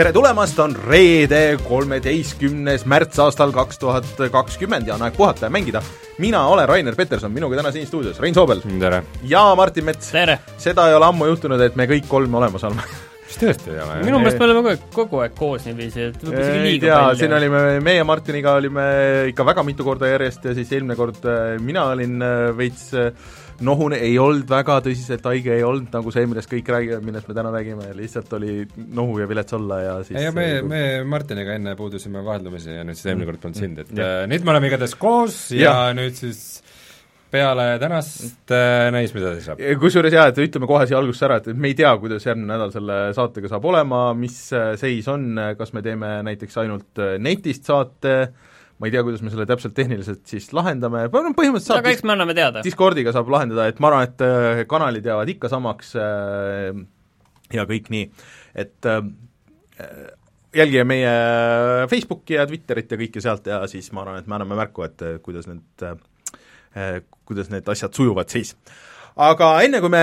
tere tulemast, on reede, kolmeteistkümnes märts aastal kaks tuhat kakskümmend ja on aeg puhata ja mängida. mina olen Rainer Peterson, minuga täna siin stuudios Rein Soobel tere! ja Martin Mets. seda ei ole ammu juhtunud, et me kõik kolm olemas oleme kas tõesti ei ole? minu meelest me oleme kogu aeg, kogu aeg koos niiviisi, et võib-olla isegi liiga tea, palju. siin olime, meie Martiniga olime ikka väga mitu korda järjest ja siis eelmine kord äh, mina olin äh, veits äh, nohune, ei olnud väga tõsiselt haige, ei olnud nagu see, millest kõik räägivad, millest me täna räägime, lihtsalt oli nohu ja vilets olla ja siis ei, me, me Martiniga enne puudusime vaheldumisi ja nüüd siis eelmine kord polnud sind, et ja. nüüd me oleme igatahes koos ja, ja nüüd siis peale tänast äh, näis, mida siis saab. kusjuures jaa, et ütleme kohe siia algusesse ära, et me ei tea, kuidas järgmine nädal selle saatega saab olema, mis seis on, kas me teeme näiteks ainult netist saate äh,, ma ei tea, kuidas me selle täpselt tehniliselt siis lahendame, no põhimõtteliselt saab aga eks me anname teada. Discordiga saab lahendada, et ma arvan, et äh, kanalid jäävad ikka samaks äh, ja kõik nii, et äh, jälgige meie Facebooki ja Twitterit ja kõike sealt ja siis ma arvan, et me anname märku, et kuidas need, kuidas need asjad sujuvad siis. Aga enne, kui me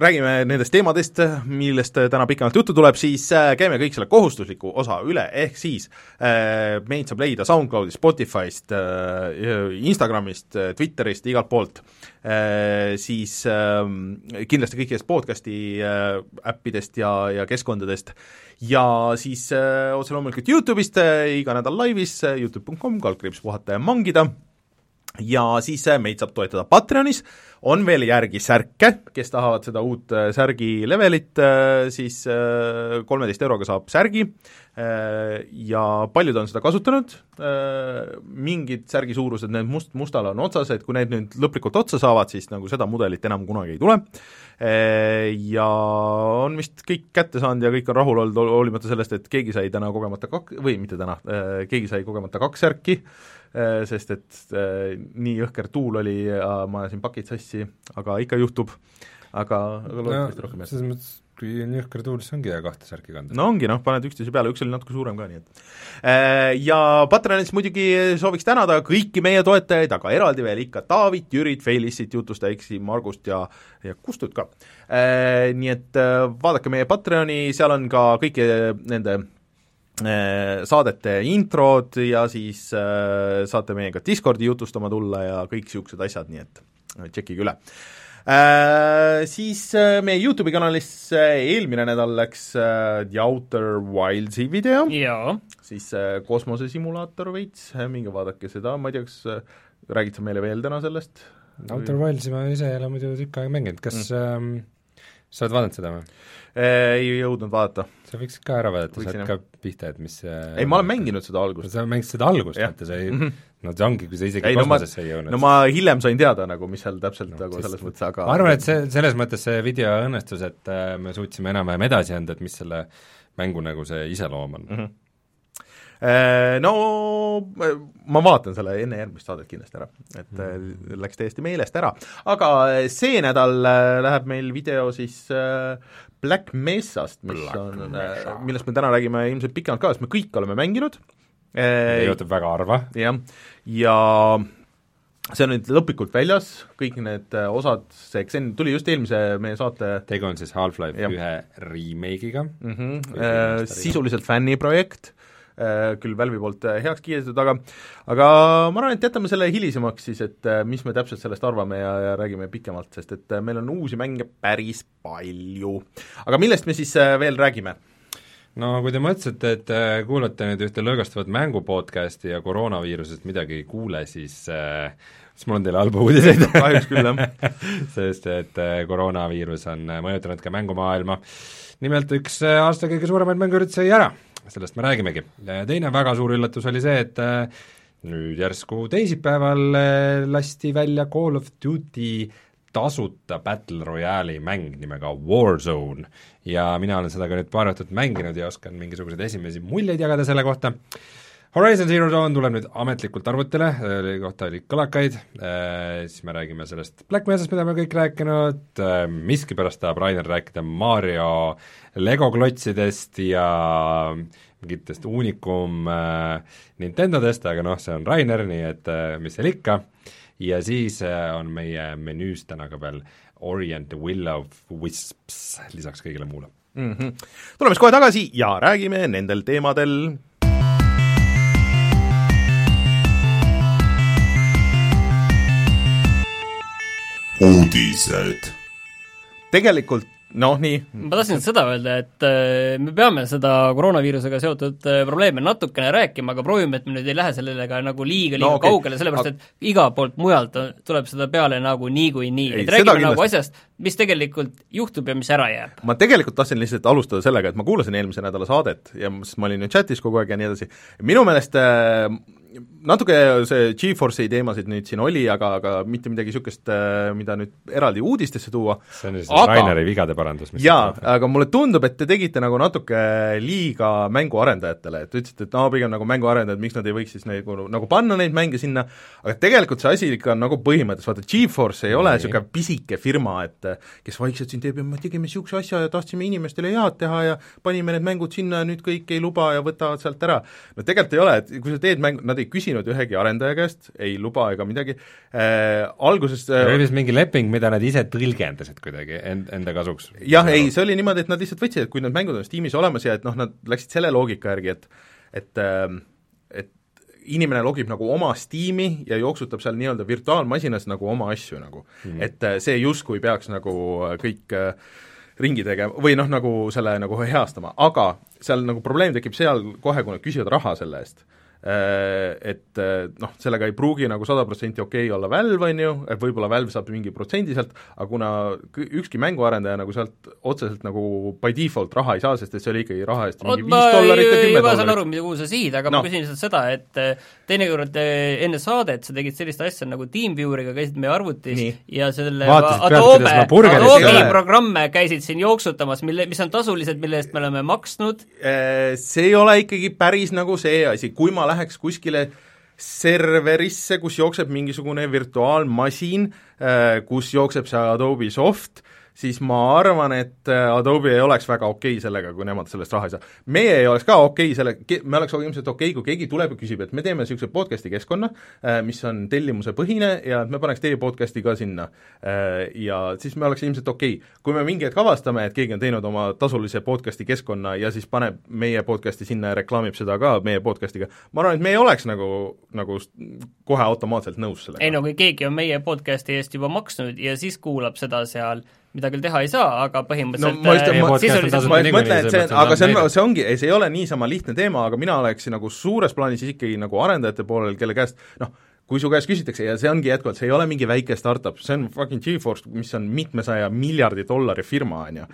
räägime nendest teemadest, millest täna pikemalt juttu tuleb, siis äh, käime kõik selle kohustusliku osa üle, ehk siis äh, meid saab leida SoundCloudist, Spotify'st, Instagramist, Twitterist, igalt poolt, siis kindlasti kõikidest podcast'i äppidest ja, ja keskkondadest, ja siis otse loomulikult YouTube'ist iga nädal laivis, Youtube.com, kaldkriips puhata ja mangida, ja siis meid saab toetada Patreonis, on veel järgi särke, kes tahavad seda uut äh, särgi levelit, äh, siis äh, kolmeteist euroga saab särgi. Ja paljud on seda kasutanud, mingid särgi suurused, need must, mustal on otsas, et kui need nüüd lõplikult otsa saavad, siis nagu seda mudelit enam kunagi ei tule, ja on vist kõik kätte saanud ja kõik on rahul olnud, hoolimata sellest, et keegi sai täna kogemata kak-, või mitte täna, keegi sai kogemata kaks särki, sest et äh, nii jõhker tuul oli ja ma ajasin pakid sassi, aga ikka juhtub, aga, aga loodetavasti no, rohkem ei selles mõttes kui on jõhker tuul, siis ongi hea kahte särki kanda. no ongi noh, paned üksteise peale, üks oli natuke suurem ka, nii et äh, ja Patreonis muidugi sooviks tänada kõiki meie toetajaid, aga eraldi veel ikka Taavit, Jürit, Felissit, Jutusta Eksi, Margust ja, ja Kustut ka. Nii et vaadake meie Patreoni, seal on ka kõiki nende Äh, saadete introd ja siis äh, saate meiega Discordi jutustama tulla ja kõik niisugused asjad, nii et äh, tšekkige üle äh,. Siis äh, meie YouTube'i kanalis äh, eelmine nädal läks äh, The Outer Wildsi video, siis äh, kosmosesimulaator veits, minge vaadake seda, ma ei tea, kas äh, räägid sa meile veel täna sellest? Outer Wildsi ma ise ei ole muidu tükk aega mänginud, kas mm. ähm, sa oled vaadanud seda või? ei jõudnud vaadata. Sa võiksid ka ära vaadata, saad ka pihta, et mis ei, ma olen mänginud seda algust. sa mängisid seda algust, vaata, sa ei mm, -hmm. no see ongi, kui sa isegi ei, kosmosesse no, ei jõudnud. no ma hiljem sain teada nagu, mis seal täpselt no, nagu selles mõttes, aga ma arvan, et see, selles mõttes see video õnnestus, et äh, me suutsime enam-vähem edasi anda, et mis selle mängu nagu see iseloom on mm. -hmm No ma vaatan selle enne järgmist saadet kindlasti ära, et mm. läks täiesti meelest ära. aga see nädal läheb meil video siis Black Mesast, mis Black on, äh, millest me täna räägime ilmselt pikemalt ka, sest me kõik oleme mänginud. ei oota, väga harva. jah, ja see on nüüd lõplikult väljas, kõik need äh, osad, see Xen tuli just eelmise meie saate tegu on siis Half-Life ühe remake'iga mm, -hmm. Äh, sisuliselt fänniprojekt Äh, küll Valve'i poolt äh, heaks kiidetud, aga aga ma arvan, et jätame selle hilisemaks siis, et äh, mis me täpselt sellest arvame ja, ja räägime pikemalt, sest et meil on uusi mänge päris palju. aga millest me siis veel räägime? no kui te mõtlesite, et kuulate nüüd ühte lõõgastavat mängu podcast'i ja koroonaviirusest midagi ei kuule, siis äh, siis mul on teile halbu uudiseid kahjuks küll, jah sest et koroonaviirus on mõjutanud ka mängumaailma. nimelt üks aasta kõige suuremaid mänguüritusi jäi ära sellest me räägimegi. teine väga suur üllatus oli see, et äh, nüüd järsku teisipäeval äh, lasti välja Call of Duty tasuta Battle Royale'i mäng nimega Warzone ja mina olen seda ka nüüd paar õhtut mänginud ja oskan mingisuguseid esimesi muljeid jagada selle kohta. Horizon Zero Dawn tuleb nüüd ametlikult arvutile, selle kohta oli kõlakaid äh,, siis me räägime sellest Black Mesast, mida me kõik rääkinud äh,, miskipärast tahab Rainer rääkida Mario Lego klotsidest ja mingitest uunikum äh, Nintendodest, aga noh, see on Rainer, nii et äh, mis seal ikka, ja siis äh, on meie menüüs täna ka veel Orient Will of Wisps lisaks kõigile muule mm. -hmm. tuleme siis kohe tagasi ja räägime nendel teemadel uudised. tegelikult noh, nii. ma tahtsin seda öelda, et äh, me peame seda koroonaviirusega seotud äh, probleeme natukene rääkima, aga proovime, et me nüüd ei lähe sellega nagu liiga, liiga no, okay. kaugele, sellepärast et igalt poolt mujalt tuleb seda peale nagu niikuinii, et räägime nagu asjast, mis tegelikult juhtub ja mis ära jääb. ma tegelikult tahtsin lihtsalt alustada sellega, et ma kuulasin eelmise nädala saadet ja sest ma olin ju chatis kogu aeg ja nii edasi, minu meelest äh, natuke see Geforce'i teemasid nüüd siin oli, aga, aga mitte midagi niisugust, äh, mida nüüd eraldi uudistesse tuua. see on siis aga, Raineri vigade parandus. jaa, aga mulle tundub, et te tegite nagu natuke liiga mänguarendajatele, et ütlesite, et no pigem nagu mänguarendajad, miks nad ei võiks siis nagu, nagu panna neid mänge sinna, aga tegelikult see asi ikka on nagu põhimõttes, vaata Geforce ei ole niisugune pisike firma, et kes vaikselt siin teeb ja me tegime niisuguse asja ja tahtsime inimestele head teha ja panime need mängud sinna ja nüüd kõik ei luba ja võtavad sealt ära. no tegelikult ei ole, et kui sa teed mängu, nad ei küsinud ühegi arendaja käest, ei luba ega midagi äh,, alguses äh, oli vist mingi leping, mida nad ise tõlgendasid kuidagi end, enda kasuks? jah, ei, see oli niimoodi, et nad lihtsalt võtsid, et kui need mängud on Steamis olemas ja et noh, nad läksid selle loogika järgi, et et äh, et inimene logib nagu oma Steam'i ja jooksutab seal nii-öelda virtuaalmasinas nagu oma asju nagu mm. -hmm. et äh, see justkui peaks nagu äh, kõik äh, ringi tegema või noh, nagu selle nagu heastama, aga seal nagu probleem tekib seal kohe, kui nad küsivad raha selle eest et äh, noh, sellega ei pruugi nagu sada protsenti okei olla Valve, on ju, et võib-olla Valve saab mingi protsendi sealt, aga kuna ükski mänguarendaja nagu sealt otseselt nagu by default raha ei saa, sest et see oli ikkagi raha eest mingi viis dollarit ja kümme dollarit. ma saan aru, kuhu sa sihid, aga no. ma küsin lihtsalt seda, et äh, teinekord enne saadet sa tegid sellist asja nagu TeamVieweriga, käisid meie arvutis Nii. ja selle Adobe, Adobe programme käisid siin jooksutamas, mille, mis on tasulised, mille eest me oleme maksnud. See ei ole ikkagi päris nagu see asi, kui ma läheks kuskile serverisse, kus jookseb mingisugune virtuaalmasin, äh, kus jookseb see Adobe soft, siis ma arvan, et äh, Adobe ei oleks väga okei okay sellega, kui nemad sellest raha ei saa. meie ei oleks ka okei okay selle, me oleks ilmselt okei okay,, kui keegi tuleb ja küsib, et me teeme niisuguse podcast'i keskkonna, äh, mis on tellimusepõhine ja et me paneks teie podcast'i ka sinna. Äh, ja siis me oleks ilmselt okei okay.. kui me mingi hetk avastame, et keegi on teinud oma tasulise podcast'i keskkonna ja siis paneb meie podcast'i sinna ja reklaamib seda ka meie podcast'iga, ma arvan, et me ei oleks nagu, nagu kohe automaatselt nõus sellega. ei no kui keegi on meie podcast'i eest juba maksnud ja siis kuulab seda seal mida küll teha ei saa, aga põhimõtteliselt no, ma just, ma, sisuliselt ma mõtlen, et see, aga see on, see ongi, see ei ole niisama lihtne teema, aga mina oleksin nagu suures plaanis ikkagi nagu arendajate poolel, kelle käest noh, kui su käest küsitakse ja see ongi jätkuvalt, see ei ole mingi väike startup, see on fucking GeForce, mis on mitmesaja miljardi dollari firma, on ju.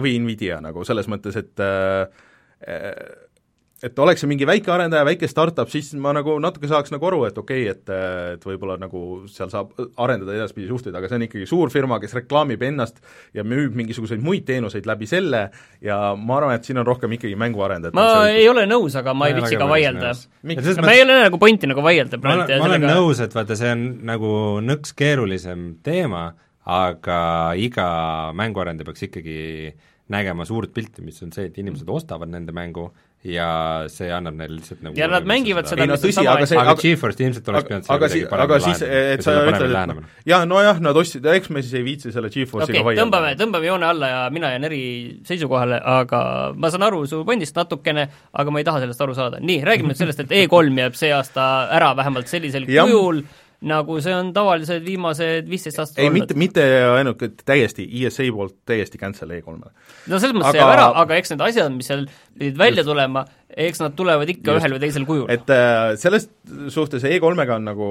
või Nvidia nagu selles mõttes, et äh, äh et oleks see mingi väike arendaja, väike startup, siis ma nagu natuke saaks nagu aru, et okei okay,, et et võib-olla nagu seal saab arendada edaspidi suhteid, aga see on ikkagi suur firma, kes reklaamib ennast ja müüb mingisuguseid muid teenuseid läbi selle ja ma arvan, et siin on rohkem ikkagi mänguarendajad. ma ei ole nõus, aga ma ei viitsi ka vaielda. ma ei ole nagu pointi nagu vaielda praegu. ma olen sellega... nõus, et vaata, see on nagu nõks keerulisem teema, aga iga mänguarendaja peaks ikkagi nägema suurt pilti, mis on see, et inimesed ostavad nende mängu ja see annab neile lihtsalt nagu ja nad mängivad seda, seda, no, tõsi, aga see aga GeForce ilmselt oleks pidanud aga si-, aga siis, et sa ütled, et jah, nojah, nad ostsid, eks me siis ei viitsi selle GeForce'iga okay, vaielda. tõmbame, tõmbame joone alla ja mina jään eri seisukohale, aga ma saan aru su pointist natukene, aga ma ei taha sellest aru saada. nii, räägime nüüd sellest, et E3 jääb see aasta ära vähemalt sellisel kujul, nagu see on tavaliselt viimased viisteist aastat ei, mitte, mitte ainult, et täiesti, ESA poolt täiesti cancel E3-le. no selles mõttes aga... jääb ära, aga eks need asjad, mis seal pidid välja Just. tulema, eks nad tulevad ikka Just. ühel või teisel kujul. et äh, selles suhtes E3-ga on nagu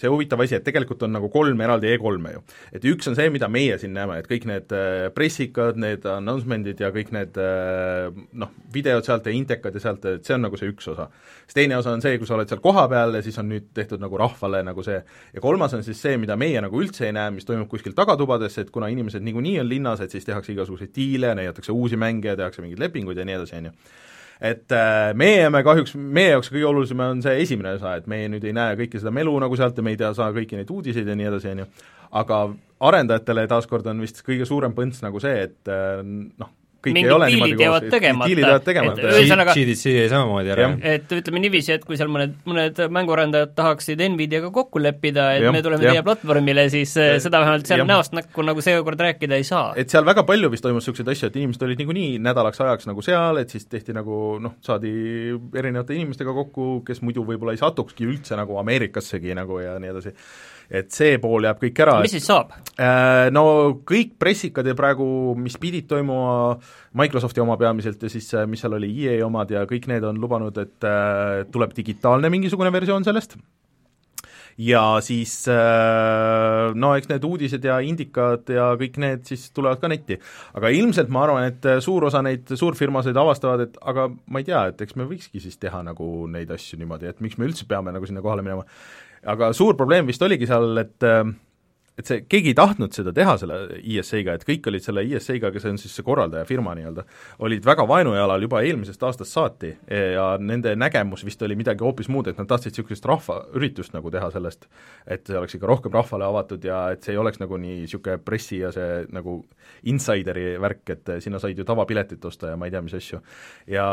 see huvitav asi, et tegelikult on nagu kolm eraldi E3-e ju. et üks on see, mida meie siin näeme, et kõik need äh, pressikad, need announcement'id ja kõik need äh, noh, videod sealt ja intekad ja sealt, et see on nagu see üks osa. siis teine osa on see, kui sa oled seal kohapeal ja siis on nüüd tehtud nagu rahvale nagu see, ja kolmas on siis see, mida meie nagu üldse ei näe, mis toimub kuskil tagatubades, et kuna inimesed niikuinii on linnas, et siis tehakse igasuguseid diile, näidatakse uusi mänge ja tehakse mingeid lepinguid ja nii edasi, on ju et äh, meie jääme kahjuks, meie jaoks kõige olulisem on see esimene osa, et meie nüüd ei näe kõike seda melu nagu sealt ja me ei tea, saa kõiki neid uudiseid ja nii edasi, on ju, aga arendajatele taaskord on vist kõige suurem põnts nagu see, et äh, noh, kõik mingid ei ole diilid niimoodi jäävad koos, tegemata. diilid jäävad tegemata, ühesõnaga- GDC jäi samamoodi ära et ütleme niiviisi, et kui seal mõned, mõned mänguarendajad tahaksid Nvidiaga kokku leppida, et Jah, me tuleme jah. teie platvormile, siis eh, seda vähemalt seal Jah. näost näkku nagu seekord rääkida ei saa. et seal väga palju vist toimus niisuguseid asju, et inimesed olid niikuinii nädalaks ajaks nagu seal, et siis tehti nagu noh, saadi erinevate inimestega kokku, kes muidu võib-olla ei satukski üldse nagu Ameerikassegi nagu ja nii edasi. Et see pool jääb kõik ära. mis siis saab? Äh, No kõik pressikad ja praegu, mis pidid toimuma, Microsofti oma peamiselt ja siis äh, mis seal oli, EA omad ja kõik need on lubanud, et äh, tuleb digitaalne mingisugune versioon sellest, ja siis no eks need uudised ja indikad ja kõik need siis tulevad ka netti. aga ilmselt ma arvan, et suur osa neid suurfirmasid avastavad, et aga ma ei tea, et eks me võikski siis teha nagu neid asju niimoodi, et miks me üldse peame nagu sinna kohale minema. Aga suur probleem vist oligi seal, et äh, et see, keegi ei tahtnud seda teha selle ISA-ga, et kõik olid selle ISA-ga, kes on siis see korraldajafirma nii-öelda, olid väga vaenujalal juba eelmisest aastast saati ja nende nägemus vist oli midagi hoopis muud, et nad tahtsid niisugust rahvaüritust nagu teha sellest, et see oleks ikka rohkem rahvale avatud ja et see ei oleks nagu nii niisugune pressi ja see nagu insideri värk, et sinna said ju tavapiletit osta ja ma ei tea, mis asju. ja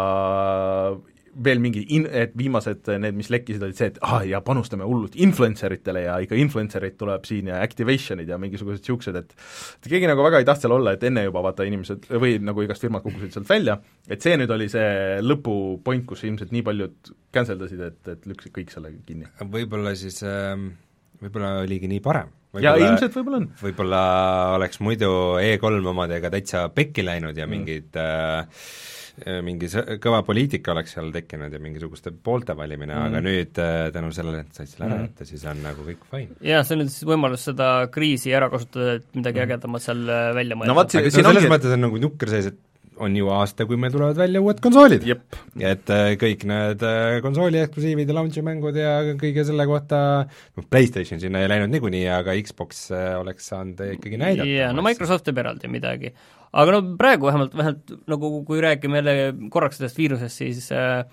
veel mingi in-, et viimased need, mis lekkisid, olid see, et ah, ja panustame hullult influencer itele ja ikka influencer'id tuleb siin ja activation'id ja mingisugused niisugused, et et keegi nagu väga ei tahtnud seal olla, et enne juba vaata inimesed või nagu igast firmad kukkusid sealt välja, et see nüüd oli see lõpupoint, kus ilmselt nii paljud cancel dasid, et, et lükkasid kõik selle kinni. võib-olla siis ähm, võib-olla oligi nii parem. ja ilmselt võib-olla on. võib-olla oleks muidu E3 omadega täitsa pekki läinud ja Mm. mingid äh, mingi sõ- kõva poliitika oleks seal tekkinud ja mingisuguste poolte valimine mm., aga nüüd äh, tänu sellele, et said selle ära Mm. jätta, siis on nagu kõik fine. jah, see on nüüd siis võimalus seda kriisi ära kasutada, et midagi ägedamat seal äh, välja mõelda no vot, aga siin selles ongi, mõttes on nagu nukker sees, et on ju aasta, kui meil tulevad välja uued konsoolid. jep, et äh, kõik need äh, konsooli eksklusiivid ja launch'i mängud ja kõige selle kohta, noh, PlayStation sinna ei läinud niikuinii, aga Xbox äh, oleks saanud ikkagi näidata. jaa, no Microsoft teeb eraldi midagi. Aga no praegu vähemalt, vähemalt nagu kui räägime jälle korraks sellest viirusest, siis äh,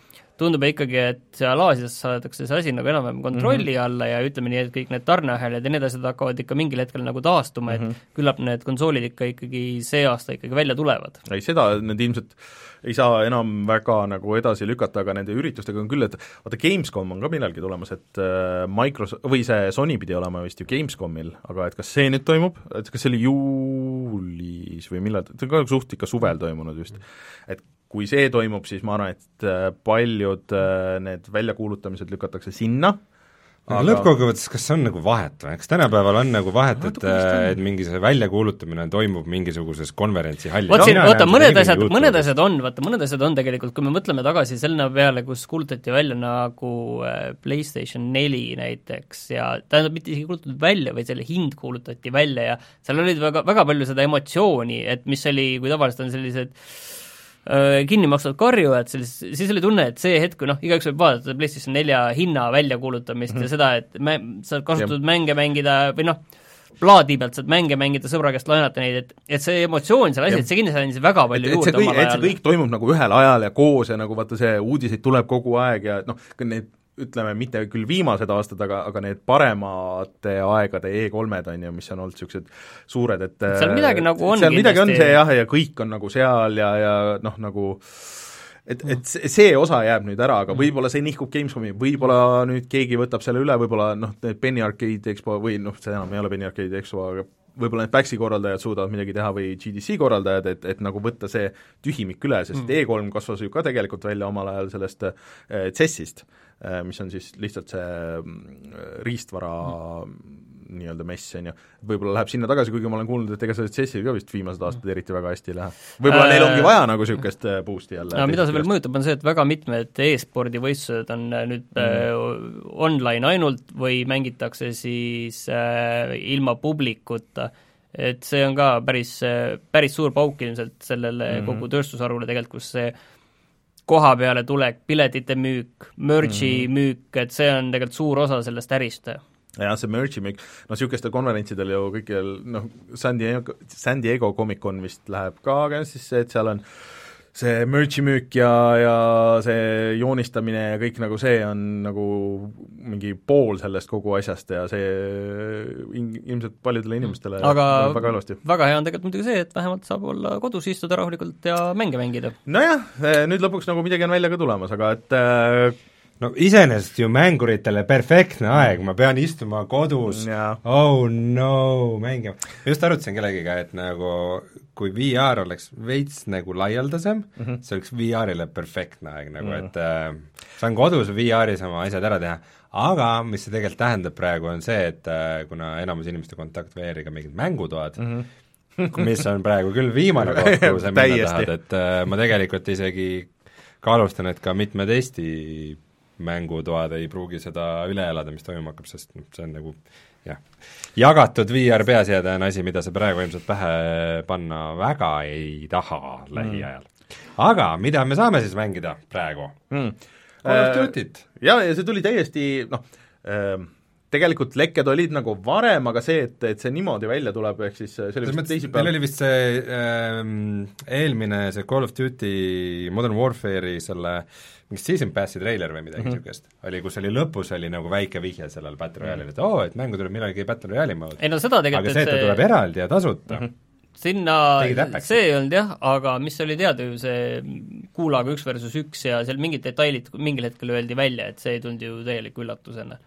tundub ikkagi, et seal Aasias saadakse see asi nagu enam-vähem kontrolli mm -hmm. alla ja ütleme nii, et kõik need tarneahelad ja nii edasi, hakkavad ikka mingil hetkel nagu taastuma mm, -hmm. et küllap need konsoolid ikka ikkagi see aasta ikkagi välja tulevad. ei seda need ilmselt ei saa enam väga nagu edasi lükata, aga nende üritustega on küll, et vaata, Gamescom on ka millalgi tulemas, et äh, Microsoft, või see Sony pidi olema vist ju Gamescomil, aga et kas see nüüd toimub, et kas see oli juulis või millal, ta on ka suht ikka suvel toimunud just. et kui see toimub, siis ma arvan, et äh, paljud äh, need väljakuulutamised lükatakse sinna, aga lõppkokkuvõttes, kas see on nagu vahet või, kas tänapäeval on nagu vahet, et on. et mingi see väljakuulutamine toimub mingisuguses konverentsihallis? vot siin, vaata, mõned asjad, mõned asjad on, vaata, mõned asjad on tegelikult, kui me mõtleme tagasi selle peale, kus kuulutati välja nagu äh, PlayStation neli näiteks ja tähendab, mitte isegi kuulutatud välja, vaid selle hind kuulutati välja ja seal olid väga, väga palju seda emotsiooni, et mis oli, kui tavaliselt on sellised öö, kinni maksvad karjujad, siis, siis oli tunne, et see hetk, kui noh, igaüks võib vaadata PlayStation nelja hinna väljakuulutamist mm -hmm. ja seda, et mä-, saad kasutatud mänge mängida või noh, plaadi pealt saad mänge mängida, sõbra käest laenata neid, et et see emotsioon seal asi, et see kindlasti andis väga palju et, et see juurde kõik, et see kõik toimub nagu ühel ajal ja koos ja nagu vaata, see uudiseid tuleb kogu aeg ja noh, need ütleme, mitte küll viimased aastad, aga, aga need paremate aegade E3-d on ju, mis on olnud niisugused suured, et seal midagi nagu on seal midagi on see jah, ja kõik on nagu seal ja, ja noh, nagu et, et see, see osa jääb nüüd ära, aga võib-olla see nihkub Gamescomi, võib-olla nüüd keegi võtab selle üle, võib-olla noh, Penny Arcade Expo või noh, see enam ei ole Penny Arcade Expo, aga võib-olla need PAX-i korraldajad suudavad midagi teha või GDC korraldajad, et, et nagu võtta see tühimik üle, sest mm. E3 kasvas ju ka tegelikult välja omal ajal sellest äh, CES-ist äh,, mis on siis lihtsalt see mm, riistvara mm. Nii-öelda mess, on ju, võib-olla läheb sinna tagasi, kuigi ma olen kuulnud, et ega see CES-il ka vist viimased aastad eriti väga hästi ei lähe. võib-olla Äh, neil ongi vaja nagu niisugust äh, boost'i jälle. no mida see veel mõjutab, on see, et väga mitmed e-spordi võistlused on äh, nüüd mm. äh, online ainult või mängitakse siis äh, ilma publikuta, et see on ka päris äh,, päris suur pauk ilmselt sellele mm -hmm. kogu tööstusharule tegelikult, kus see koha peale tulek, piletite müük, merch'i mm -hmm. müük, et see on tegelikult suur osa sellest ärist jah, see merch'i müük, no niisugustel konverentsidel ju kõikjal noh, San Diego, San Diego Comic-Con vist läheb ka, see, et seal on see merch'i müük ja, ja see joonistamine ja kõik nagu see on nagu mingi pool sellest kogu asjast ja see in-, ilmselt paljudele inimestele aga väga halvasti. väga hea on tegelikult muidugi see, et vähemalt saab olla kodus, istuda rahulikult ja mänge mängida. nojah, nüüd lõpuks nagu midagi on välja ka tulemas, aga et äh, no iseenesest ju mänguritele perfektne aeg, ma pean istuma kodus, oh no, mängima. just arutasin kellegiga, et nagu kui VR oleks veits nagu laialdasem mm, -hmm. see oleks VR-ile perfektne aeg nagu mm, -hmm. et äh, saan kodus VR-is oma asjad ära teha, aga mis see tegelikult tähendab praegu, on see, et äh, kuna enamus inimeste kontakt VR-iga mingid mängutoad mm, -hmm. mis on praegu küll viimane koht, kuhu sa minna tahad, et äh, ma tegelikult isegi kaalustan, et ka mitmed Eesti mängutoad ei pruugi seda üle elada, mis toimuma hakkab, sest noh, see on nagu jah, jagatud VR peaseade on asi, mida sa praegu ilmselt pähe panna väga ei taha lähiajal mm.. aga mida me saame siis mängida praegu mm.? Call of äh, Duty't. jaa, ja see tuli täiesti noh äh,, tegelikult lekked olid nagu varem, aga see, et, et see niimoodi välja tuleb, ehk siis oli vist teisipäeval meil oli vist see ähm, eelmine, see Call of Duty Modern Warfare'i selle mingi season pass'i treiler või midagi niisugust. Mm -hmm. oli, kus oli lõpus oli nagu väike vihje sellele Battle Royale'ile, et oo oh,, et mängu tuleb millalgi Battle Royale'i moodi. ei no seda tegelikult aga see, et ta tuleb eraldi ja tasuta. Mm, -hmm sinna, see ei olnud jah, aga mis oli teada ju, see kuulaga üks versus üks ja seal mingid detailid mingil hetkel öeldi välja, et see ei tulnud ju täieliku üllatusena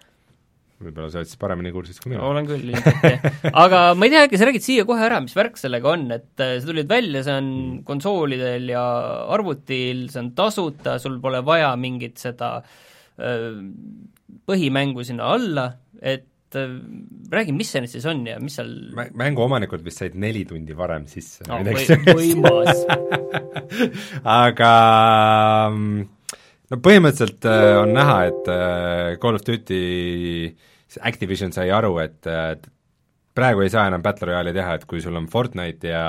võib-olla sa oled siis paremini kursis kui mina. olen küll ilmselt jah. aga ma ei tea, äkki sa räägid siia kohe ära, mis värk sellega on, et äh, sa tulid välja, see on mm. konsoolidel ja arvutil, see on tasuta, sul pole vaja mingit seda äh, põhimängu sinna alla, et äh, räägi, mis see nüüd siis on ja mis seal mänguomanikud vist said neli tundi varem sisse no, või, võimas aga mm, no põhimõtteliselt äh, on näha, et äh, Call of Duty Activision sai aru, et äh, praegu ei saa enam Battle Royale'i teha, et kui sul on Fortnite ja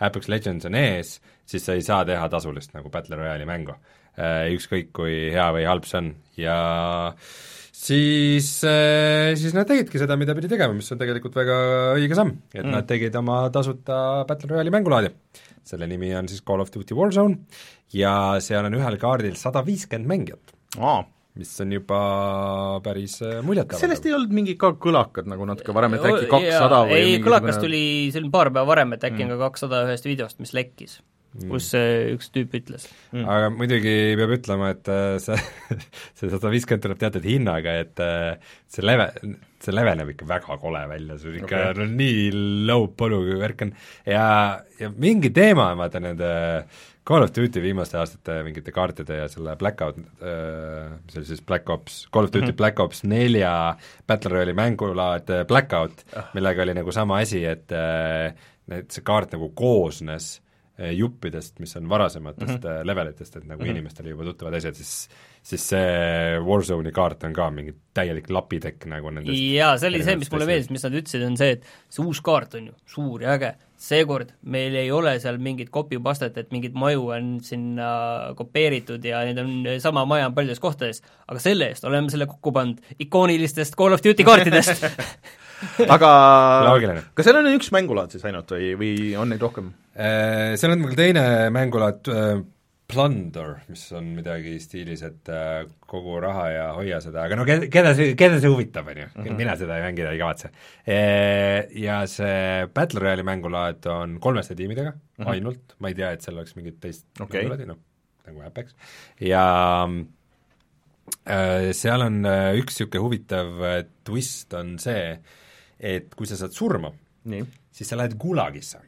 Apex Legends on ees, siis sa ei saa teha tasulist nagu Battle Royale'i mängu äh,. Ükskõik, kui hea või halb see on ja siis äh,, siis nad tegidki seda, mida pidi tegema, mis on tegelikult väga õige samm, et mm. nad tegid oma tasuta Battle Royale'i mängulaadi. Selle nimi on siis Call of Duty Warzone ja seal on ühel kaardil sada viiskümmend mängijat Aa. mis on juba päris äh, muljetavaldav. sellest ei olnud mingi ka kõlakad nagu natuke varem, et äkki kakssada või ei, kõlakas tuli, oli paar päeva varem, et äkki mm. on ka kakssada ühest videost, mis lekkis mm., kus üks tüüp ütles mm.. aga muidugi peab ütlema, et äh, see, see sada viiskümmend tuleb teatud hinnaga, et äh, see leve, see leveneb ikka väga kole välja, see on ikka okay. no nii low polu värk on ja, ja mingi teema on vaata nende Call of Duty viimaste aastate mingite kaartide ja selle Blackout äh,, mis oli siis Black Ops, Call of Duty mm -hmm. Black Ops nelja Battle Royale'i mängulaad Blackout ah., millega oli nagu sama asi, et et see kaart nagu koosnes juppidest, mis on varasematest mm -hmm. levelitest, et nagu mm -hmm. inimestele juba tuttavad asjad, siis siis see Warzone'i kaart on ka mingi täielik lapitekk nagu nendest jaa, see oli see, mis mulle meeldis, mis nad ütlesid, on see, et see uus kaart on ju suur ja äge, seekord meil ei ole seal mingit copy-pastet, et mingeid maju on sinna kopeeritud ja neid on, sama maja on paljudes kohtades, aga selle eest oleme selle kokku pannud ikoonilistest Call of Duty kaartidest aga kas seal on üks mängulaad siis ainult või, või on neid rohkem? Äh, seal on veel teine mängulaad, äh, plunder, mis on midagi stiilis, et äh, kogu raha ja hoia seda, aga no keda, keda see, keda see huvitab, on ju, mhm. mina seda mängida ei kavatse. Ja see Battle Royale'i mängulaad on kolmeste tiimidega mm -hmm. ainult, ma ei tea, et seal oleks mingit teist okay. mängulaadi, noh, nagu Apex, ja seal on üks niisugune huvitav twist on see, et kui sa saad surma, siis sa lähed gulagisse,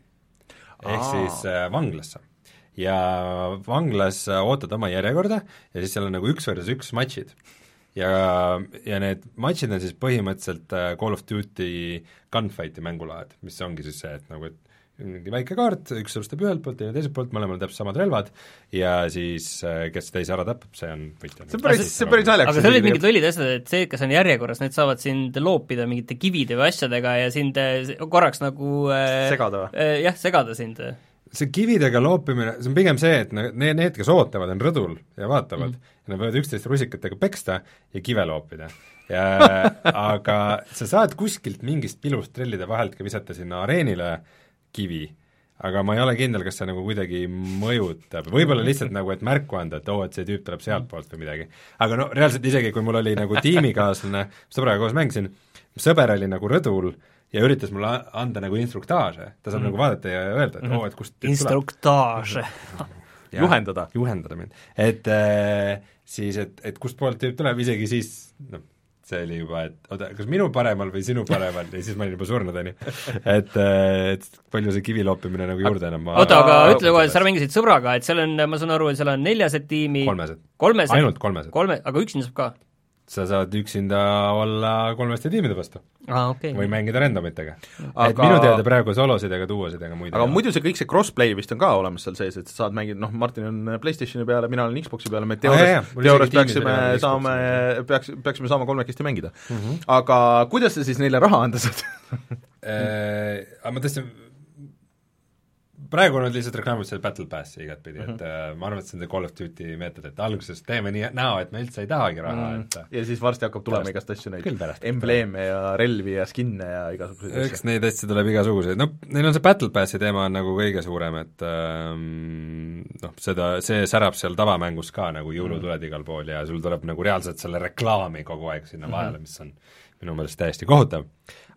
ehk siis äh, vanglasse. Ja vanglas ootad oma järjekorda ja siis seal on nagu üks versus üks matšid. ja, ja need matšid on siis põhimõtteliselt äh, Call of Duty gunfight'i mängulaad, mis ongi siis see, et nagu, et mingi väike kaart, üks alustab ühelt poolt, teine teiselt poolt, mõlemal on täpselt samad relvad ja siis äh, kes teise ära tapab, see on võitja. see on päris, see on päris naljakas. aga seal olid mingid lollid asjad, et see, kes on järjekorras, need saavad sind loopida mingite kivide või asjadega ja sind äh, korraks nagu segada või? jah, segada sind see kividega loopimine, see on pigem see, et need, need, kes ootavad, on rõdul ja vaatavad mm. ja nad võivad üksteist rusikatega peksta ja kive loopida. ja aga sa saad kuskilt mingist pilust trellide vahelt ka visata sinna areenile kivi, aga ma ei ole kindel, kas see nagu kuidagi mõjutab, võib-olla lihtsalt nagu, et märku anda, et oo oh,, et see tüüp tuleb sealtpoolt või midagi. aga no reaalselt isegi, kui mul oli nagu tiimikaaslane, sõbraga koos mängisin, sõber oli nagu rõdul ja üritas mulle anda nagu instruktaaže, ta saab mm. nagu vaadata ja öelda, et oo oh,, et kust instruktaaže juhendada. juhendada mind, et äh, siis, et, et kustpoolt tüüp tuleb, isegi siis noh, see oli juba, et oota, kas minu paremal või sinu paremal ja siis ma olin juba surnud, on ju. et, et palju see kivi loopimine nagu juurde enam ma oota, aga ütle kohe, sa mängisid sõbraga, et seal on, ma saan aru, et seal on neljased tiimi kolmesed. kolmesed? ainult kolmesed. kolme, aga üksinda saab ka? Sa saad üksinda olla kolmeste tiimide vastu ah,. Okay. või mängida randomitega aga.... et minu teada praegu solosid ega duosid ega muid aga muidu see kõik see crossplay vist on ka olemas seal sees, et sa saad mängida, noh, Martin on PlayStationi peale, mina olen Xboxi peale, me teoorias ah,, teoorias peaksime saame, peaks, peaksime saama kolmekesti mängida mm. -hmm. aga kuidas sa siis neile raha anda saad äh, aga ma tõesti praegu nad lihtsalt reklaamivad selle Battle Passi igatpidi mm, -hmm. et uh, ma arvan, et see on see Call of Duty meetod, et alguses teeme nii näo, et me üldse ei tahagi raha mm, -hmm. et äh, ja siis varsti hakkab tulema pärast, igast asju, neid embleeme ja relvi ja skin'e ja igasuguseid asju. eks neid asju tuleb igasuguseid, noh, neil on see Battle Passi teema on nagu kõige suurem, et ähm, noh, seda, see särab seal tavamängus ka nagu jõulutuled mm -hmm. igal pool ja sul tuleb nagu reaalselt selle reklaami kogu aeg sinna mm -hmm. vahele, mis on minu meelest täiesti kohutav.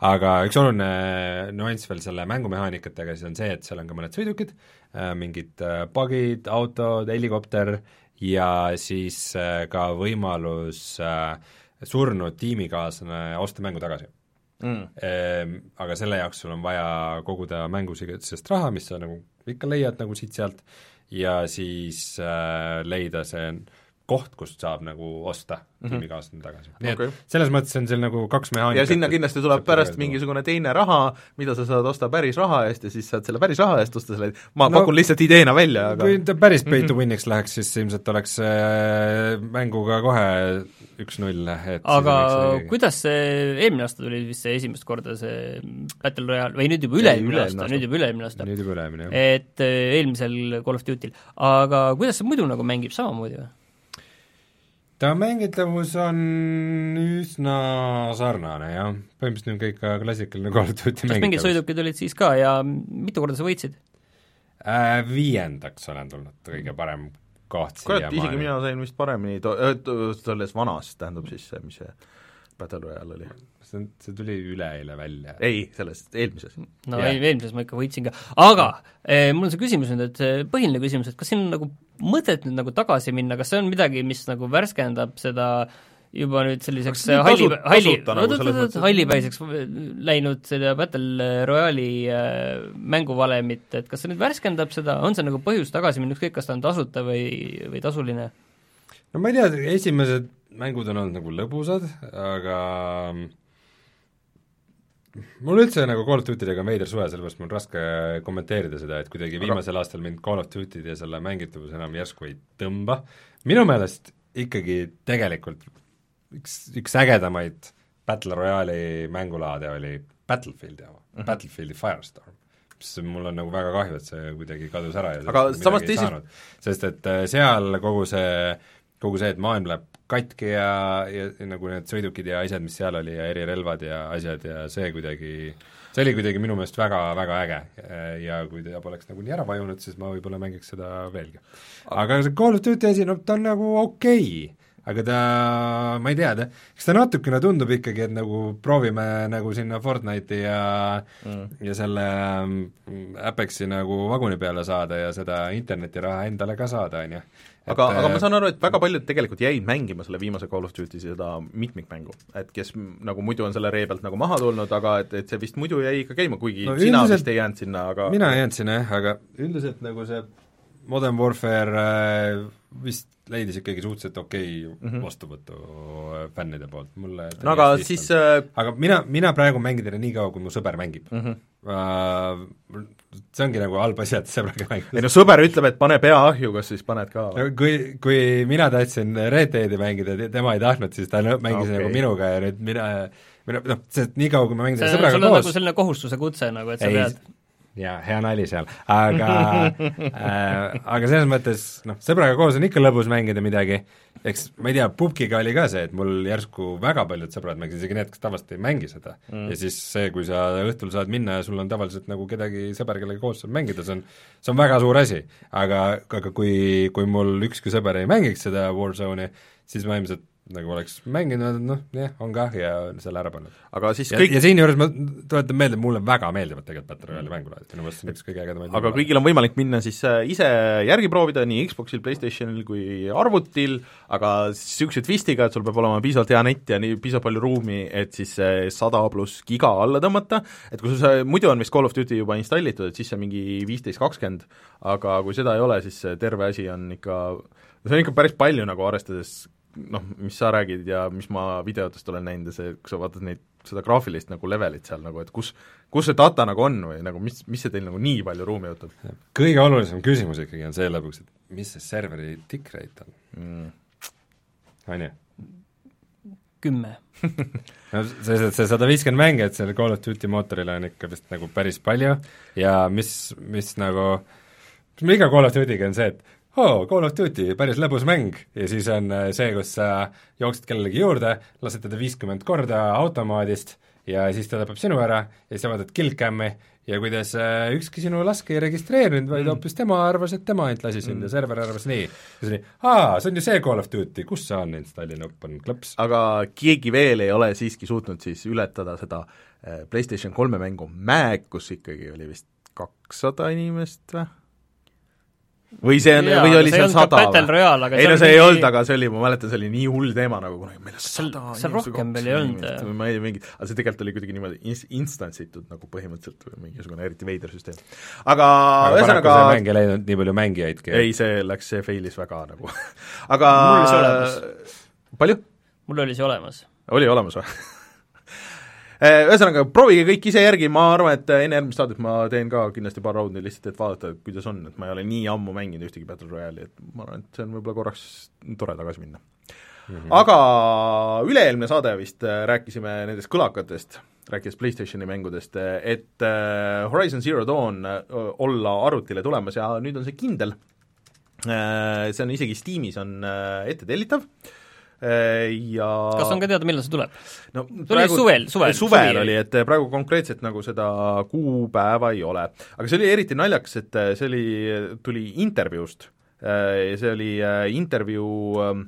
Aga üks oluline nüanss veel selle mängumehaanikatega siis on see, et seal on ka mõned sõidukid, äh, mingid bugid, äh, autod, helikopter ja siis äh, ka võimalus surnud tiimikaaslane osta mängu tagasi. Mm.. Aga selle jaoks sul on vaja koguda mängusidest raha, mis sa nagu ikka leiad nagu siit-sealt, ja siis leida see koht, kust saab nagu osta mm -hmm. tiimikaaslane tagasi. nii okay. et selles mõttes on seal nagu kaks mehaanikat. ja sinna kindlasti tuleb pärast mingisugune teine raha, mida sa saad osta päris raha eest ja siis saad selle päris raha eest osta selle, ma no, pakun lihtsalt ideena välja, aga kui ta päris pay to mhm. win'iks läheks, siis ilmselt oleks äh, mänguga kohe üks-null, et aga kuidas see, eelmine aasta tuli vist see esimest korda see Battle Royale või nüüd juba üle-eelmine aasta, nüüd juba üle-eelmine aasta. nüüd juba üle-eelmine, jah. et äh, eelmisel Call of Duty'l, aga kuidas see muidu nagu mängib, samamoodi või? Ta mängitavus on üsna sarnane, jah. põhimõtteliselt on kõik ka klassikaline Call of Duty kas mingid sõidukid olid siis ka ja mitu korda sa võitsid äh,? Viiendaks olen tulnud, kõige parem koht kurat, isegi mina sain vist paremini to-, selles vanas, tähendab siis see, mis see Battle Royale oli? see on, see tuli üleeile välja. ei, sellest eelmises. no yeah. eelmises ma ikka võitsin ka, aga eh, mul on see küsimus nüüd, et see põhiline küsimus, et kas siin on nagu mõtet nüüd nagu tagasi minna, kas see on midagi, mis nagu värskendab seda juba nüüd selliseks halli, halli, nagu hallipäiseks läinud seda Battle Royale'i äh, mänguvalemit, et kas see nüüd värskendab seda, on see nagu põhjus tagasi minna, ükskõik, kas ta on tasuta või, või tasuline? no ma ei tea, esimesed mängud on olnud nagu lõbusad, aga mul üldse nagu Call of Duty-dega on veider suhe, sellepärast mul on raske kommenteerida seda, et kuidagi viimasel aastal mind Call of Duty-d ja selle mängitavus enam järsku ei tõmba. minu meelest ikkagi tegelikult üks, üks ägedamaid Battle Royale'i mängulaade oli Battlefieldi oma mm, -hmm. Battlefieldi Firestorm mis mul on nagu väga kahju, et see kuidagi kadus ära ja aga samas teiselt sest et äh, seal kogu see, kogu see, et maailm läheb katki ja, ja, ja nagu need sõidukid ja asjad, mis seal oli ja erirelvad ja asjad ja see kuidagi, see oli kuidagi minu meelest väga, väga äge ja kui ta poleks nagu nii ära vajunud, siis ma võib-olla mängiks seda veelgi. aga see Call of Duty asi, no ta on nagu okei okay aga ta, ma ei tea, ta, eks ta natukene tundub ikkagi, et nagu proovime nagu sinna Fortnite'i ja mm. ja selle mm, Apexi nagu vaguni peale saada ja seda internetiraha endale ka saada, on ju aga, aga ma saan aru, et väga paljud tegelikult jäid mängima selle viimase Call of Duty seda mitmikmängu, et kes nagu muidu on selle ree pealt nagu maha tulnud, aga et, et see vist muidu jäi ikka käima, kuigi no, sina vist ei jäänud sinna, aga mina ei jäänud sinna jah, aga üldiselt nagu see Modern Warfare äh, vist leidis ikkagi suhteliselt okei okay mm -hmm. vastuvõtu äh, fännide poolt, mulle no aga siis äh... aga mina, mina praegu mängin teda nii kaua, kui mu sõber mängib mm. -hmm. Uh, see ongi nagu halb asi, et sõbraga mängida. ei no sõber ütleb, et pane pea ahju, kas siis paned ka? no kui, kui mina tahtsin Red Deadi mängida, tema ei tahtnud, siis ta mängis okay. nagu minuga ja nüüd mina mina noh, see nii kaua, kui ma mängin sõbraga koos sul on nagu selline kohustuse kutse nagu, et sa ei, pead jaa, hea nali seal, aga äh, aga selles mõttes noh, sõbraga koos on ikka lõbus mängida midagi, eks ma ei tea, pubgiga oli ka see, et mul järsku väga paljud sõbrad mängisid, isegi need, kes tavaliselt ei mängi seda. Mm.. ja siis see, kui sa õhtul saad minna ja sul on tavaliselt nagu kedagi sõber, kellega koos saab mängida, see on see on väga suur asi. aga, aga kui, kui mul ükski sõber ei mängiks seda Warzone'i, siis ma ilmselt nagu oleks mänginud, noh jah, on kah ja selle ära pannud. aga siis ja, kõik ja siinjuures ma tuletan meelde, mulle väga meeldivad tegelikult Battle Royale'i mängulaadid, minu meelest see on üks kõige ägedamaid aga kõigil on võimalik minna siis äh, ise järgi proovida nii Xboxil, PlayStationil kui arvutil, aga niisuguse twistiga, et sul peab olema piisavalt hea net ja nii piisavalt palju ruumi, et siis see sada pluss giga alla tõmmata, et kui sul see, muidu on vist Call of Duty juba installitud, et siis see on mingi viisteist, kakskümmend, aga kui seda ei ole, siis see terve asi on ikka see on ikka päris palju nagu arvestades noh, mis sa räägid ja mis ma videotest olen näinud ja see, kui sa vaatad neid, seda graafilist nagu levelit seal nagu, et kus, kus see data nagu on või nagu mis, mis see teil nagu nii palju ruumi võtab? kõige olulisem küsimus ikkagi on see lõpuks, et mis see serveri tick rate on mm.? on ju? kümme no see, see sada viiskümmend mänge, et selle Call of Duty mootorile on ikka vist nagu päris palju ja mis, mis nagu, mis meil iga Call of Duty'ga on see, et oo, Call of Duty, päris lõbus mäng ja siis on äh, see, kus sa jooksed kellelegi juurde, lased teda viiskümmend korda automaadist ja siis ta tapab sinu ära ja siis sa vaatad killcam'i ja kuidas äh, ükski sinu laske ei registreerinud, vaid mm. hoopis mm. tema arvas, et tema ainult lasi sind mm. ja server arvas nii. ja siis oli, aa, see on ju see Call of Duty, kus see on, installi nupp on klõps. aga keegi veel ei ole siiski suutnud siis ületada seda äh, PlayStation kolme mängu Mag, kus ikkagi oli vist kakssada inimest või? Või see on, või oli seal sada või? ei no see ei olnud, aga see oli, ma mäletan, see oli nii hull teema nagu kunagi, meil on sada seal rohkem veel ei olnud. ma ei tea, mingi, aga see tegelikult oli kuidagi niimoodi ins-, instantsitud nagu põhimõtteliselt või mingisugune eriti veider süsteem. aga ühesõnaga see mäng ei läinud nii palju mängijaidki. ei, see läks, see failis väga nagu aga palju? mul oli see olemas. oli olemas või? Äh, ühesõnaga, proovige kõik ise järgi, ma arvan, et enne järgmist saadet ma teen ka kindlasti paar raundi lihtsalt, et vaadata, kuidas on, et ma ei ole nii ammu mänginud ühtegi Battle Royale'i, et ma arvan, et see on võib-olla korraks tore tagasi minna mm. -hmm. aga üle-eelmine saade vist äh, rääkisime nendest kõlakatest, rääkides PlayStationi mängudest, et Horizon Zero Dawn olla arvutile tulemas ja nüüd on see kindel, see on isegi Steamis on ette tellitav, ja kas on ka teada, millal see tuleb? no oli suvel, suvel? suvel oli, et praegu konkreetselt nagu seda kuupäeva ei ole. aga see oli eriti naljakas, et see oli, tuli intervjuust, äh, see oli äh, intervjuu ähm,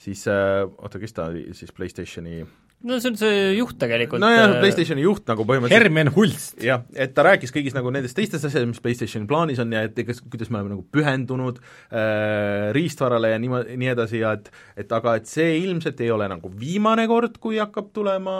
siis, oota, kes ta oli siis PlayStationi no see on see juht tegelikult. nojah, äh, PlayStationi juht nagu põhimõtteliselt Hermen Hulst. jah, et ta rääkis kõigist nagu nendest teistest asjadest, mis PlayStationi plaanis on ja et kas, kuidas me oleme nagu pühendunud äh, riistvarale ja niimoodi, nii edasi ja et et aga et see ilmselt ei ole nagu viimane kord, kui hakkab tulema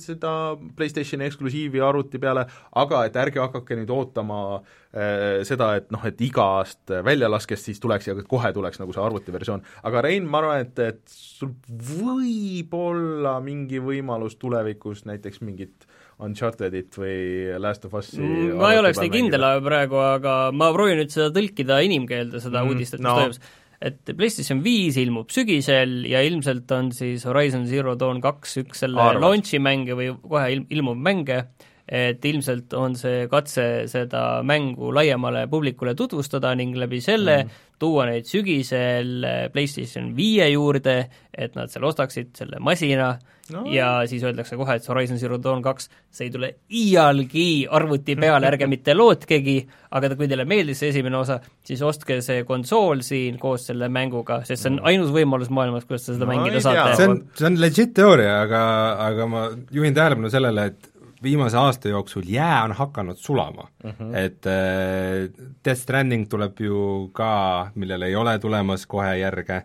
seda PlayStationi eksklusiivi arvuti peale, aga et ärge hakake nüüd ootama äh, seda, et noh, et iga aasta väljalaskest siis tuleks ja kohe tuleks nagu see arvutiversioon. aga Rein, ma arvan, et, et sul võib olla mingi mingi võimalus tulevikus näiteks mingit Unchartedit või Last of Us'i mm, ma ei oleks nii kindel praegu, aga ma proovin nüüd seda tõlkida inimkeelde, seda mm, uudist, et mis no. toimus et PlayStation viis ilmub sügisel ja ilmselt on siis Horizon Zero Dawn kaks üks selle Arvad. launch'i mänge või kohe ilm, ilmuv mänge, et ilmselt on see katse seda mängu laiemale publikule tutvustada ning läbi selle mm. tuua neid sügisel PlayStation viie juurde, et nad seal ostaksid selle masina no. ja siis öeldakse kohe, et Horizon Zero Dawn kaks, see ei tule iialgi arvuti peale, ärge mitte lootkegi, aga kui teile meeldis see esimene osa, siis ostke see konsool siin koos selle mänguga, sest see on ainus võimalus maailmas, kuidas te seda no, mängida saate. see on, see on legit teooria, aga, aga ma juhin tähelepanu sellele, et viimase aasta jooksul jää on hakanud sulama mm. -hmm. et äh, Death Stranding tuleb ju ka, millele ei ole tulemas kohe järge äh,,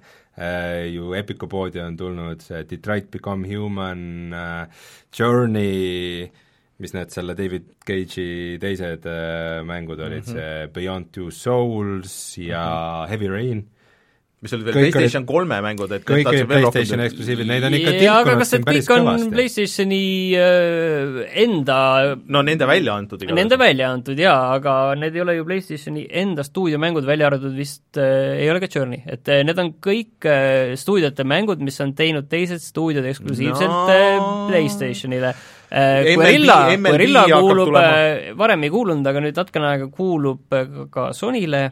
ju Epicu poodi on tulnud see Detroit Become Human äh,, Journey, mis need selle David Cage'i teised äh, mängud olid mm, -hmm. see Beyond Two Souls ja mm -hmm. Heavy Rain mis olid veel kõik PlayStation kolme mängud, et kõik olid PlayStationi eksklusiivid, neid on ikka tilkunud siin päris kõvasti. PlayStationi äh, enda no nende välja antud igatahes. Nende välja antud jaa, aga need ei ole ju PlayStationi enda stuudiomängud, välja arvatud vist äh, ei ole ka Journey, et äh, need on kõik äh, stuudiote mängud, mis on teinud teised stuudiod eksklusiivselt no. äh, PlayStationile Äh, Guerilla, Guerilla kuulub, äh, varem ei kuulunud, aga nüüd natukene aega kuulub äh, ka Sonyle,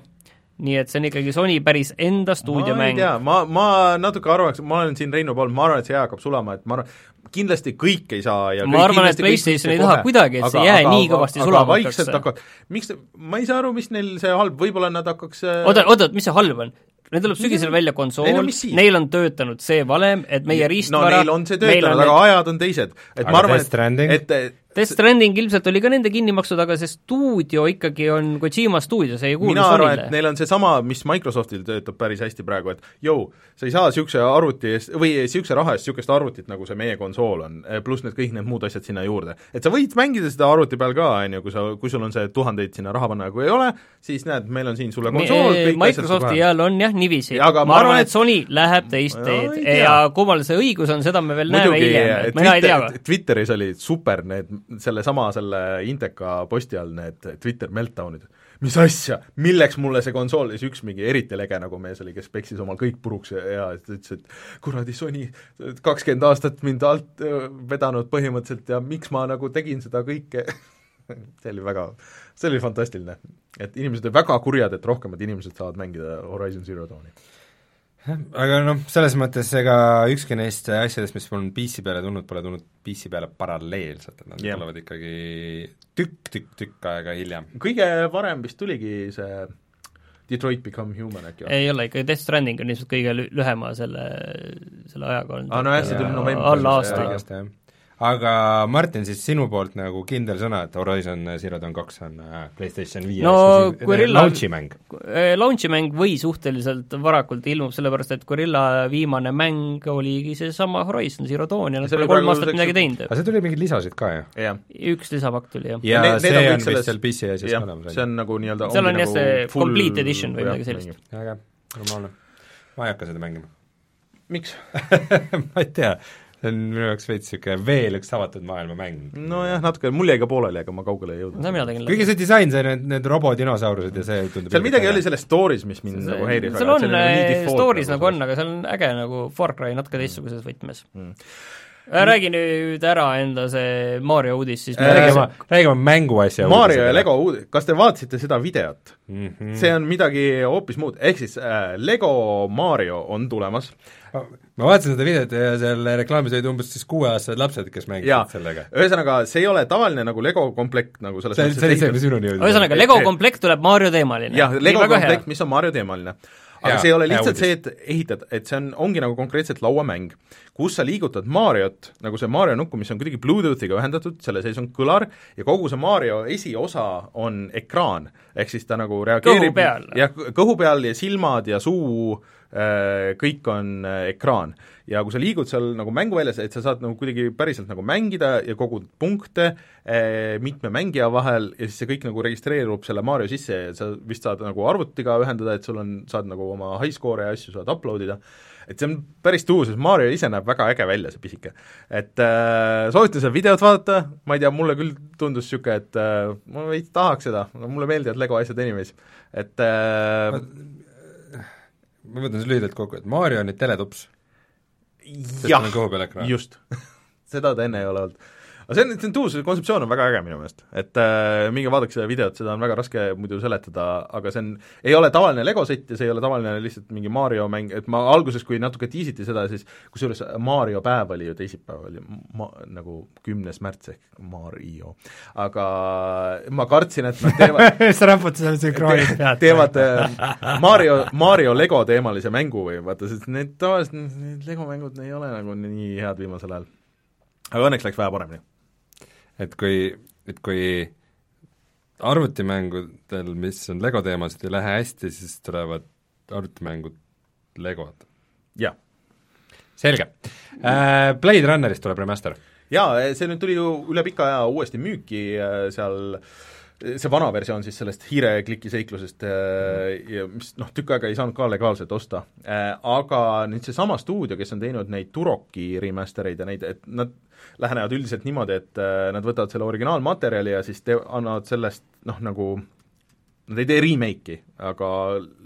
nii et see on ikkagi Sony päris enda stuudiomäng. ma, ma natuke arvaks, ma olen siin Reinu pool, ma arvan, et see hakkab sulama, et ma arvan, kindlasti kõik ei saa ja ma arvan, et PlayStation ei taha kuidagi, et aga, see jää aga, nii kõvasti sulama hakkaks. hakkab, miks, ma ei saa aru, mis neil see halb, võib-olla nad hakkaks oota, oota, mis see halb on? Neil tuleb sügisel välja konsool, neil on töötanud see valem, et meie riistvara no neil on see töötanud, aga ajad on teised. et aga ma arvan, et, et Death Stranding ilmselt oli ka nende kinni makstud, aga see stuudio ikkagi on Kojima stuudio, see ei kuulu mina arvan, et neil on seesama, mis Microsoftil töötab päris hästi praegu, et jõu, sa ei saa niisuguse arvuti eest, või niisuguse raha eest niisugust arvutit, nagu see meie konsool on, pluss need kõik need muud asjad sinna juurde. et sa võid mängida seda arvuti peal ka, on ju, kui sa, kui sul on see tuhandeid sinna raha panna, kui ei ole, siis näed, meil on siin sulle konsool, kõik Microsofti ajal on jah niiviisi, ma arvan, arvan, et Sony läheb teist teed. ja kummal see õigus on, seda me veel Muidugi, näeme hiljem, et mina ei tea. Twitteris olid super need, sellesama, selle Inteka posti all need Twitter meltdown'id. mis asja, milleks mulle see konsool, siis üks mingi eriti lege nagu mees oli, kes peksis omal kõik puruks ja, ja ütles, et kuradi Sony, kakskümmend aastat mind alt vedanud põhimõtteliselt ja miks ma nagu tegin seda kõike see oli väga, see oli fantastiline. et inimesed olid väga kurjad, et rohkemad inimesed saavad mängida Horizon Zero Dawni aga noh, selles mõttes ega ükski neist asjadest, mis on PC peale tulnud, pole tulnud PC peale paralleelselt, et nad yeah. tulevad ikkagi tükk-tükk-tükk aega hiljem. kõige varem vist tuligi see Detroit Become Human äkki või? ei ole, ikka Death Stranding on ilmselt kõige lühema selle, selle ajaga olnud. aa, no jah, see tuli novembris. alla aasta aga Martin, siis sinu poolt nagu kindel sõna, et Horizon Zero Dawn kaks on äh, PlayStation viie no Guerilla launch'i mäng? Äh, launch'i mäng või suhteliselt varakult ilmub, sellepärast et Guerilla viimane mäng oligi seesama Horizon Zero Dawn ja nad pole kolm aastat midagi teinud. aga see tuli mingeid lisasid ka ju? üks lisapakk tuli, jah. ja, ja see on vist seal PC asjas ka olemas? see on nagu nii-öelda seal on jah nagu see full... complete edition või midagi sellist. äge, normaalne. ma ei hakka seda mängima. miks ma ei tea see on minu jaoks veits niisugune veel üks avatud maailma mäng. nojah, natuke, mul jäi ka pooleli, aga ma kaugele ei jõudnud. kuigi see disain, see need, need robodinosaurused ja see tundub seal midagi oli selles story's, mis mind see, nagu häiris seal on, nagu story's nagu on, aga seal on äge nagu Far Cry natuke teistsuguses võtmes. Mm. äh, räägi nüüd ära enda see Mario uudis, siis äh, räägime, räägime mänguasja Mario ja Lego uudis, kas te vaatasite seda videot mm? -hmm. see on midagi hoopis muud, ehk siis äh, Lego Mario on tulemas ma vaatasin seda videot ja seal reklaamis olid umbes siis kuueaastased lapsed, kes mängisid sellega. ühesõnaga, see ei ole tavaline nagu Lego komplekt nagu selles see, see oli see, mis minuni jõudis. ühesõnaga, Lego komplekt tuleb Mario teemaline. jah, Lego komplekt, mis on Mario teemaline. Aga ja, see ei ole lihtsalt see, et ehitad, et see on, ongi nagu konkreetselt lauamäng, kus sa liigutad Mariot, nagu see Mario nuppu, mis on kuidagi Bluetoothiga ühendatud, selle sees on kõlar ja kogu see Mario esiosa on ekraan. ehk siis ta nagu reageerib jah, kõhu peal ja silmad ja suu kõik on äh, ekraan. ja kui sa liigud seal nagu mänguväljas, et sa saad nagu kuidagi päriselt nagu mängida ja kogud punkte äh, mitme mängija vahel ja siis see kõik nagu registreerub selle Mario sisse ja sa vist saad nagu arvutiga ühendada, et sul on, saad nagu oma high score'e ja asju saad upload ida, et see on päris tuus, sest Mario ise näeb väga äge välja, see pisike. et äh, soovitan seda videot vaadata, ma ei tea, mulle küll tundus niisugune, et äh, ma veits tahaks seda, mulle meeldivad Lego asjad anyways, et äh, ma võtan siis lühidalt kokku, et Mario on nüüd teletups. jah, just. Seda ta enne ei ole olnud aga see on, see on tuus, see kontseptsioon on väga äge minu meelest, et äh, minge vaadake seda videot, seda on väga raske muidu seletada, aga see on, ei ole tavaline Lego sett ja see ei ole tavaline lihtsalt mingi Mario mäng, et ma alguses, kui natuke tiisiti seda, siis kusjuures Mario päev oli ju teisipäev, oli ma-, nagu kümnes märts ehk Mario. aga ma kartsin, et nad teevad sa raputasid seal sünkrooni pead. teevad äh, Mario, Mario Lego teemalise mängu või vaata, sest need tavaliselt, need Lego mängud ei ole nagu nii head viimasel ajal. aga õnneks läks vähe paremini et kui, et kui arvutimängudel, mis on Lego teemased, ei lähe hästi, siis tulevad arvutimängud Legod. jah. selge äh,. Blade Runnerist tuleb remaster? jaa, see nüüd tuli ju üle pika aja uuesti müüki äh, seal see vana versioon siis sellest hiirekliki seiklusest mm. ja mis noh, tükk aega ei saanud ka legaalselt osta. Äh, aga nüüd seesama stuudio, kes on teinud neid Turoki remastereid ja neid, et nad lähenevad üldiselt niimoodi, et äh, nad võtavad selle originaalmaterjali ja siis te-, annavad sellest noh, nagu nad ei tee remake'i, aga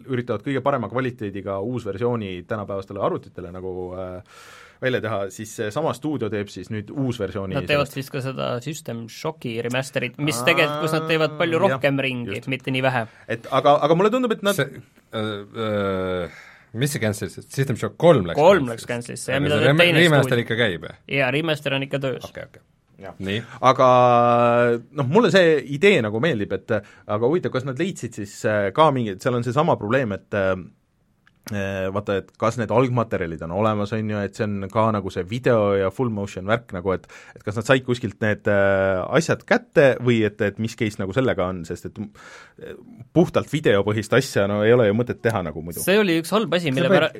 üritavad kõige parema kvaliteediga uusversiooni tänapäevastele arvutitele nagu äh, välja teha, siis seesama stuudio teeb siis nüüd uusversiooni Nad teevad vist ka seda System Shocki remaster'it, mis tegelikult, kus nad teevad palju rohkem ja, ringi, mitte nii vähe. et aga, aga mulle tundub, et nad see, äh, äh, mis see cancel'isse, System Shock kolm läks kolm läks cancel'isse, jah, mida teeb teine remaster ikka käib, jah? jaa, remaster on ikka töös. okei okay,, okei okay aga noh, mulle see idee nagu meeldib, et aga huvitav, kas nad leidsid siis äh, ka mingi, et seal on seesama probleem, et Äh, vaata, et kas need algmaterjalid on olemas, on ju, et see on ka nagu see video ja full motion värk nagu, et et kas nad said kuskilt need äh, asjad kätte või et, et mis case nagu sellega on, sest et puhtalt videopõhist asja no ei ole ju mõtet teha nagu muidu. see oli üks halb asi, mille pära-,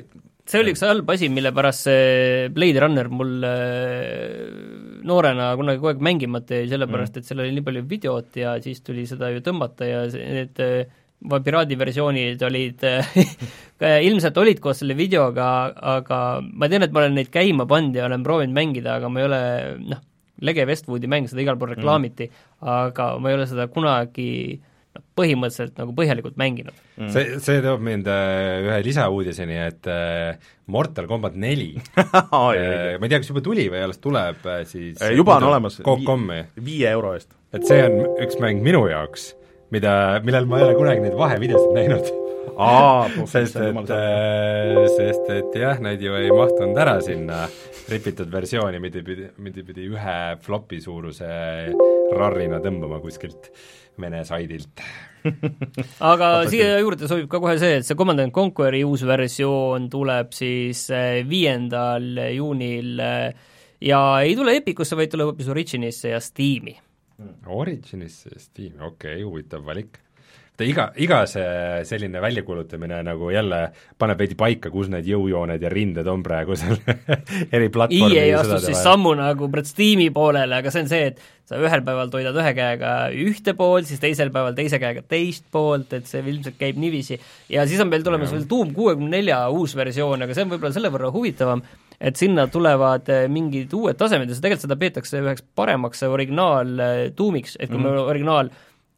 see oli üks halb asi, mille pärast see Blade Runner mul äh, noorena kunagi kogu aeg mängimata jäi, sellepärast mm. et seal oli nii palju videot ja siis tuli seda ju tõmmata ja need piraadi versioonid olid ilmselt olid koos selle videoga, aga ma tean, et ma olen neid käima pannud ja olen proovinud mängida, aga ma ei ole noh, Lege Westwoodi mäng, seda igal pool mm. reklaamiti mm., aga ma ei ole seda kunagi noh, põhimõtteliselt nagu põhjalikult mänginud mm.. see, see toob mind äh, ühe lisauudiseni, et äh, Mortal Combat neli äh, ma ei tea, kas juba tuli või alles tuleb äh, siis juba on olemas, viie euro eest. et see on üks mäng minu jaoks mida, millel ma ei ole kunagi neid vahevideosid näinud. Aa, sest et, äh, sest et jah, neid ju ei mahtunud ära sinna ripitud versiooni, mida pidi, mida pidi ühe flopi suuruse rarrina tõmbama kuskilt Vene saidilt. Aga siia juurde sobib ka kohe see, et see Command Conqueri uus versioon tuleb siis äh, viiendal juunil äh, ja ei tule Epicusse, vaid tuleb hoopis Originisse ja Steam'i Originisse Steam, okei okay,, huvitav valik. ta iga, iga see selline väljakuulutamine nagu jälle paneb veidi paika, kus need jõujooned ja rinded on praegu seal eri platvormi EA astus siis sammu nagu Steam'i poolele, aga see on see, et sa ühel päeval toidad ühe käega ühte poolt, siis teisel päeval teise käega teist poolt, et see ilmselt käib niiviisi. ja siis on meil tulemas veel Doom kuuekümne nelja uus versioon, aga see on võib-olla selle võrra huvitavam, et sinna tulevad eh, mingid uued tasemed ja tegelikult seda peetakse üheks paremaks originaaltuumiks, et kui mm. me originaal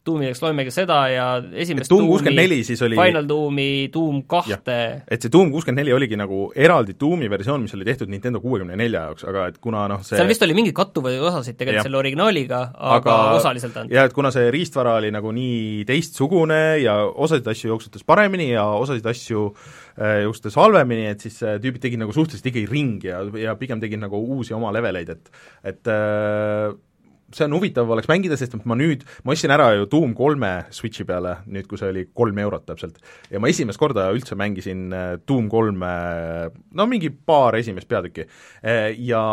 tuumideks loemegi seda ja esimest Doom kuuskümmend neli siis oli Final Doomi, Doom kahte et see Doom kuuskümmend neli oligi nagu eraldi Doomi versioon, mis oli tehtud Nintendo kuuekümne nelja jaoks, aga et kuna noh see seal vist oli mingeid kattuvaid osasid tegelikult ja. selle originaaliga, aga, osaliselt ainult. ja et kuna see riistvara oli nagu nii teistsugune ja osasid asju jooksutas paremini ja osasid asju Äh, joostes halvemini, et siis äh, tüübid tegid nagu suhteliselt ikkagi ringi ja, ja pigem tegid nagu uusi oma leveleid, et et äh, see on huvitav oleks mängida, sest ma nüüd, ma ostsin ära ju Doom kolme Switchi peale, nüüd kui see oli kolm eurot täpselt, ja ma esimest korda üldse mängisin Doom kolme no mingi paar esimest peatükki. Ja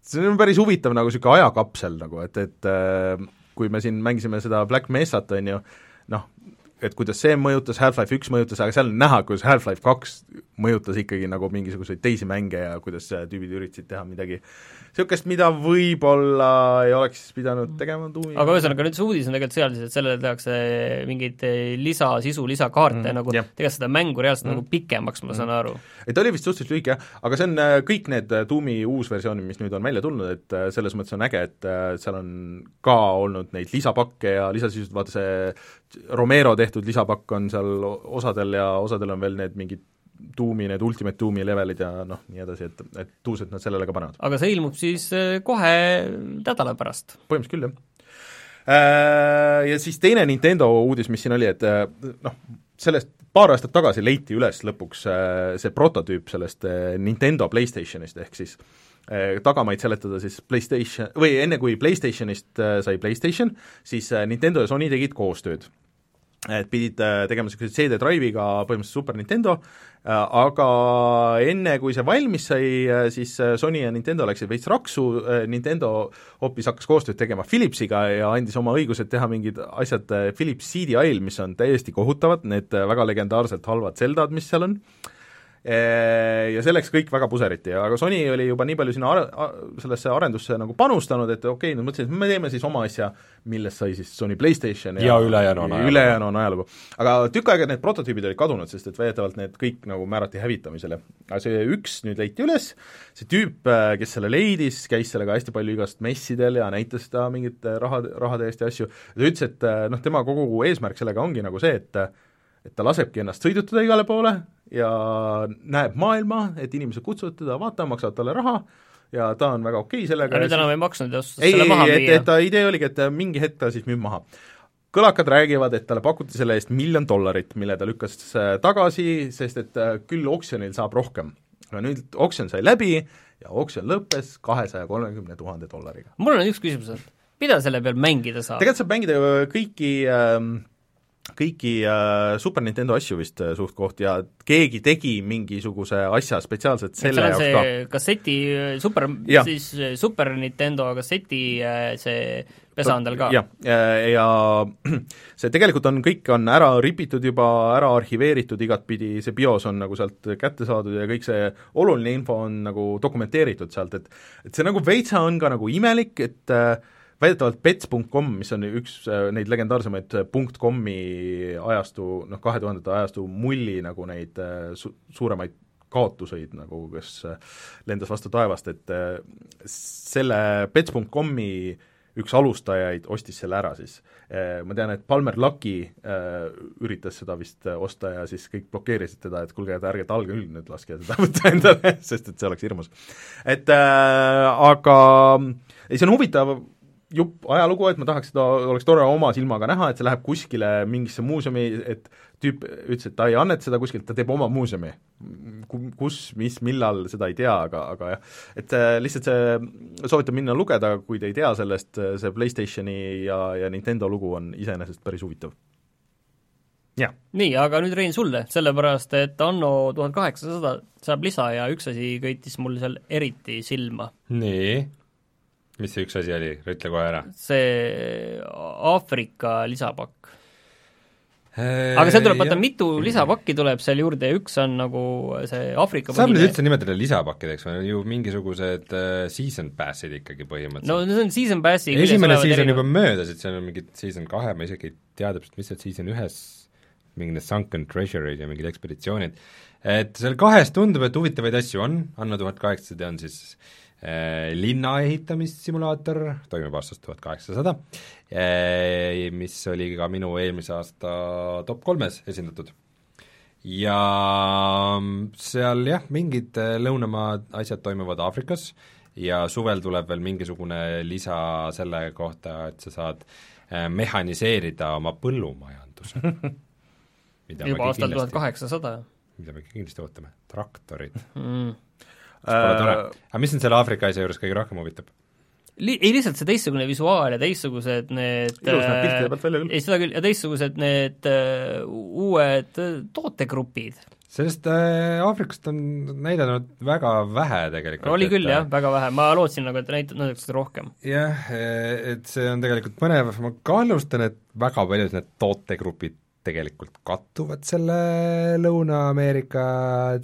see on päris huvitav nagu niisugune ajakapsel nagu, et, et kui me siin mängisime seda Black Mesat, on ju, noh, et kuidas see mõjutas, Half-Life üks mõjutas, aga seal on näha, kuidas Half-Life kaks mõjutas ikkagi nagu mingisuguseid teisi mänge ja kuidas tüübid üritasid teha midagi niisugust, mida võib-olla ei oleks pidanud tegema tuumi. aga ühesõnaga, nüüd see uudis on tegelikult seal siis, et sellele tehakse mingeid lisasisu, lisakaarte mm, nagu yeah. tegelikult seda mängu reaalselt mm. nagu pikemaks, ma mm. saan aru. et ta oli vist suhteliselt lühike jah, aga see on äh, kõik need tuumi äh, uusversioonid, mis nüüd on välja tulnud, et selles mõttes on äge, et seal on ka olnud neid lisapakke ja lisasisusid, vaata see Romero tehtud lisapakk on seal osadel ja osadel on veel need mingid tuumi, need Ultimate tuumi levelid ja noh, nii edasi, et, et tuused nad sellele ka panevad. aga see ilmub siis äh, kohe nädala pärast? põhimõtteliselt küll, jah. Äh, ja siis teine Nintendo uudis, mis siin oli, et äh, noh, sellest paar aastat tagasi leiti üles lõpuks see prototüüp sellest Nintendo PlayStationist, ehk siis tagamaid seletada siis PlayStation, või enne kui PlayStationist sai PlayStation, siis Nintendo ja Sony tegid koostööd et pidid tegema niisuguse CD-drive'iga põhimõtteliselt Super Nintendo, Äh, aga enne, kui see valmis sai, äh, siis äh, Sony ja Nintendo läksid veits raksu, Nintendo hoopis hakkas koostööd tegema Philipsiga ja andis oma õigused teha mingid asjad Philips CDI-l, mis on täiesti kohutavad, need väga legendaarselt halvad Zeldad, mis seal on, ja see läks kõik väga puseriti, aga Sony oli juba nii palju sinna ar-, sellesse arendusse nagu panustanud, et okei okay,, nad mõtlesid, et me teeme siis oma asja, millest sai siis Sony PlayStation ja, ja ülejäänu on ajalugu. ülejäänu on ajalugu. aga tükk aega need prototüübid olid kadunud, sest et väidetavalt need kõik nagu määrati hävitamisele. aga see üks nüüd leiti üles, see tüüp, kes selle leidis, käis sellega hästi palju igast messidel ja näitas seda mingite raha, rahade eest ja asju, ta ütles, et noh, tema kogu eesmärk sellega ongi nagu see, et et ta lasebki ennast sõidutada igale poole ja näeb maailma, et inimesed kutsuvad teda vaatama, maksavad talle raha ja ta on väga okei okay sellega nüüd enam ei maksnud ja otsustas selle maha müüa? et, et ta idee oligi, et mingi hetk ta siis müüb maha. kõlakad räägivad, et talle pakuti selle eest miljon dollarit, mille ta lükkas äh, tagasi, sest et äh, küll oksjonil saab rohkem. aga nüüd oksjon sai läbi ja oksjon lõppes kahesaja kolmekümne tuhande dollariga. mul on üks küsimus, et mida selle peal mängida saab? tegelikult saab mängida kõiki ähm, kõiki äh, Super Nintendo asju vist äh, suht-koht ja keegi tegi mingisuguse asja spetsiaalselt selle jaoks ka. kasseti, äh, super, siis äh, Super Nintendo kasseti äh, see pesa on tal ka? jah, ja see tegelikult on, kõik on ära ripitud juba, ära arhiveeritud igatpidi, see BIOS on nagu sealt kätte saadud ja kõik see oluline info on nagu dokumenteeritud sealt, et et see nagu veitsa on ka nagu imelik, et äh, väidetavalt pets.com, mis on üks äh, neid legendaarsemaid äh, .com-i ajastu, noh, kahe tuhandete ajastu mulli nagu neid äh, su-, suuremaid kaotuseid nagu, kes lendas vastu taevast, et selle pets.com-i üks alustajaid ostis selle ära siis. Ma tean, et Palmer Lucky üritas seda vist osta ja siis kõik blokeerisid teda, et kuulge, et ärge talge küll nüüd laske seda võtta endale, sest et see oleks hirmus. et äh, aga ei, see on huvitav jupp ajalugu, et ma tahaks seda, oleks tore oma silmaga näha, et see läheb kuskile mingisse muuseumi, et tüüp ütles, et ta ei anneta seda kuskilt, ta teeb oma muuseumi. Kus, mis, millal, seda ei tea, aga, aga jah, et äh, lihtsalt see, soovitan minna lugeda, kui te ei tea sellest, see PlayStationi ja, ja Nintendo lugu on iseenesest päris huvitav. jah. nii, aga nüüd Rein sulle, sellepärast et Anno tuhat kaheksasada saab lisa ja üks asi köitis mul seal eriti silma. nii mis see üks asi oli, ütle kohe ära. see Aafrika lisapakk. aga seal tuleb, vaata mitu lisapakki tuleb seal juurde ja üks on nagu see Aafrika saab neid üldse nimetada lisapakkideks või ju mingisugused uh, season pass'id ikkagi põhimõtteliselt? no see on season pass'i esimene season erinev... juba möödas, et seal on mingid season kahe, ma isegi ei tea täpselt, mis seal season ühes mingid need sunken treasure'id ja mingid ekspeditsioonid, et seal kahes tundub, et huvitavaid asju on, Anno tuhat kaheksasada on siis äh, Äh, linna ehitamissimulaator, toimub aastast tuhat kaheksasada, äh, mis oli ka minu eelmise aasta top kolmes esindatud. ja seal jah, mingid lõunamaa asjad toimuvad Aafrikas ja suvel tuleb veel mingisugune lisa selle kohta, et sa saad äh, mehhaniseerida oma põllumajanduse juba aastal tuhat kaheksasada? mida me kindlasti ootame, traktorid mm Pole tore. Äh, aga mis sind selle Aafrika asja juures kõige rohkem huvitab? Li-, ei lihtsalt see teistsugune visuaal ja teistsugused need ilus näeb piltide pealt välja küll. ei, seda küll, ja teistsugused need uh, uued tootegrupid. sellest äh, Aafrikast on näidanud väga vähe tegelikult. oli küll et, jah, väga vähe, ma lootsin nagu, et näit-, näidatakse rohkem. jah, et see on tegelikult põnev, ma kahtlustan, et väga paljud need tootegrupid tegelikult kattuvad selle Lõuna-Ameerika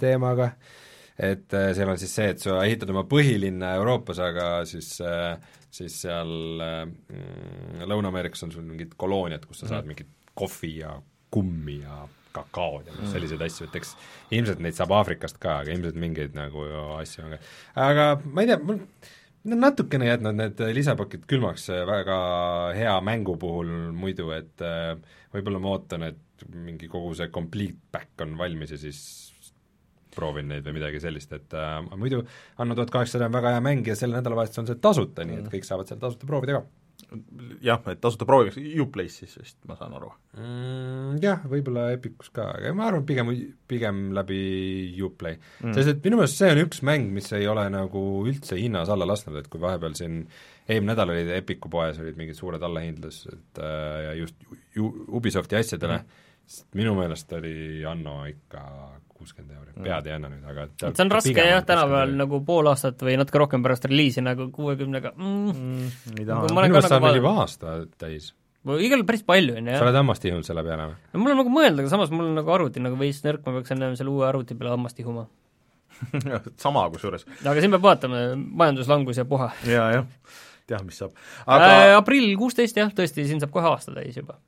teemaga äh,, et äh, seal on siis see, et sa ehitad oma põhilinna Euroopas, aga siis äh, siis seal mm, Lõuna-Ameerikas on sul mingid kolooniad, kus sa saad mm. mingit kohvi ja kummi ja kakaod ja mm. selliseid asju, et eks ilmselt neid saab Aafrikast ka, aga ilmselt mingeid nagu asju on ka. aga ma ei tea, mul natukene jätnud need lisapakid külmaks väga hea mängu puhul muidu, et võib-olla ma ootan, et mingi kogu see complete back on valmis ja siis proovin neid või midagi sellist, et äh, muidu Anno tuhat kaheksasada on väga hea mäng ja sel nädalavahetusel on see tasuta, nii et mm. kõik saavad seal tasuta proovida ka. jah, et tasuta prooviks Uplay's siis vist, ma saan aru mm,. Jah, võib-olla Epicus ka, aga ma arvan, pigem, pigem läbi Uplay mm.. sest et minu meelest see on üks mäng, mis ei ole nagu üldse hinnas alla lasknud, et kui vahepeal siin eelmine nädal olid Epicu poes, olid mingid suured allahindlused äh, ja just Ubisofti asjadele mm., sest minu meelest oli Anno ikka kuuskümmend euri, pead ei anna nüüd, aga see on raske jah, tänapäeval nagu pool aastat või natuke rohkem pärast reliisi nagu kuuekümnega mm, mm, nagu minu meelest saab veel juba aasta täis. igal päris palju, on ju, jah. sa oled hammast tihunud selle peale või? no mul on nagu mõelda, aga samas mul on nagu arvuti nagu veits nõrk, ma peaks enne selle uue arvuti peale hammast tihuma sama kusjuures. aga siin peab vaatama, majanduslangus ja puha. jaa, jah, teab, mis saab. aga äh, aprill kuusteist jah, tõesti, siin saab kohe aasta täis juba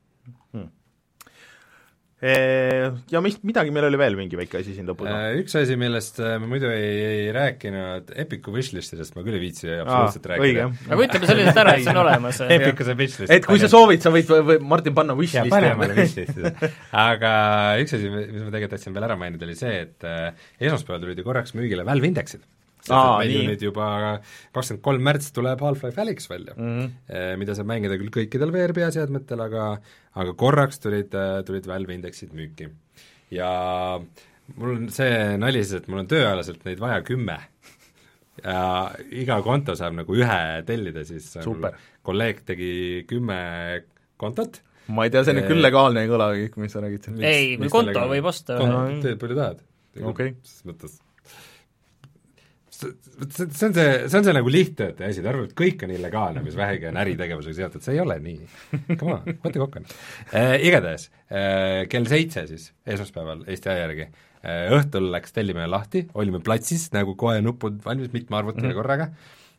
ja mis, midagi meil oli veel mingi väike asi siin lõpus? Äh, üks asi, millest äh, me muidu ei, ei rääkinud, Epicu wishlist'idest ma küll ei viitsi absoluutselt Aa, rääkida. aga ütleme selliselt ära, et see on olemas. Epicuse wishlist. et kui sa soovid, sa võid, või Martin panna wishlist'i. pane mulle wishlist'i aga üks asi, mis ma tegelikult tahtsin veel ära mainida, oli see, et äh, esmaspäeval tulid ju korraks müügile Valve indeksid Aa, ju nüüd juba kakskümmend kolm märts tuleb Half-Life Alyx välja mm, -hmm. mida saab mängida küll kõikidel VR peaseadmetel, aga aga korraks tulid, tulid Valve indeksid müüki. ja mul on see nali siis, et mul on tööalaselt neid vaja kümme ja iga konto saab nagu ühe tellida, siis Super. kolleeg tegi kümme kontot ma ei tea, see nüüd küll legaalne ei kõla kõik, mis sa räägid siin. ei, konto võib osta. teed palju tahad. okei okay.. selles mõttes see, on see, see on see nagu lihttöötaja asi, ta arvab, et kõik on illegaalne, mis vähegi on äritegevusega seotud, see ei ole nii. Come on, võta kokku äh,. Igatahes äh, kell seitse siis, esmaspäeval Eesti aja järgi äh,, õhtul läks tellimine lahti, olime platsis nagu kohe nupud valmis mitme arvutile mm -hmm. korraga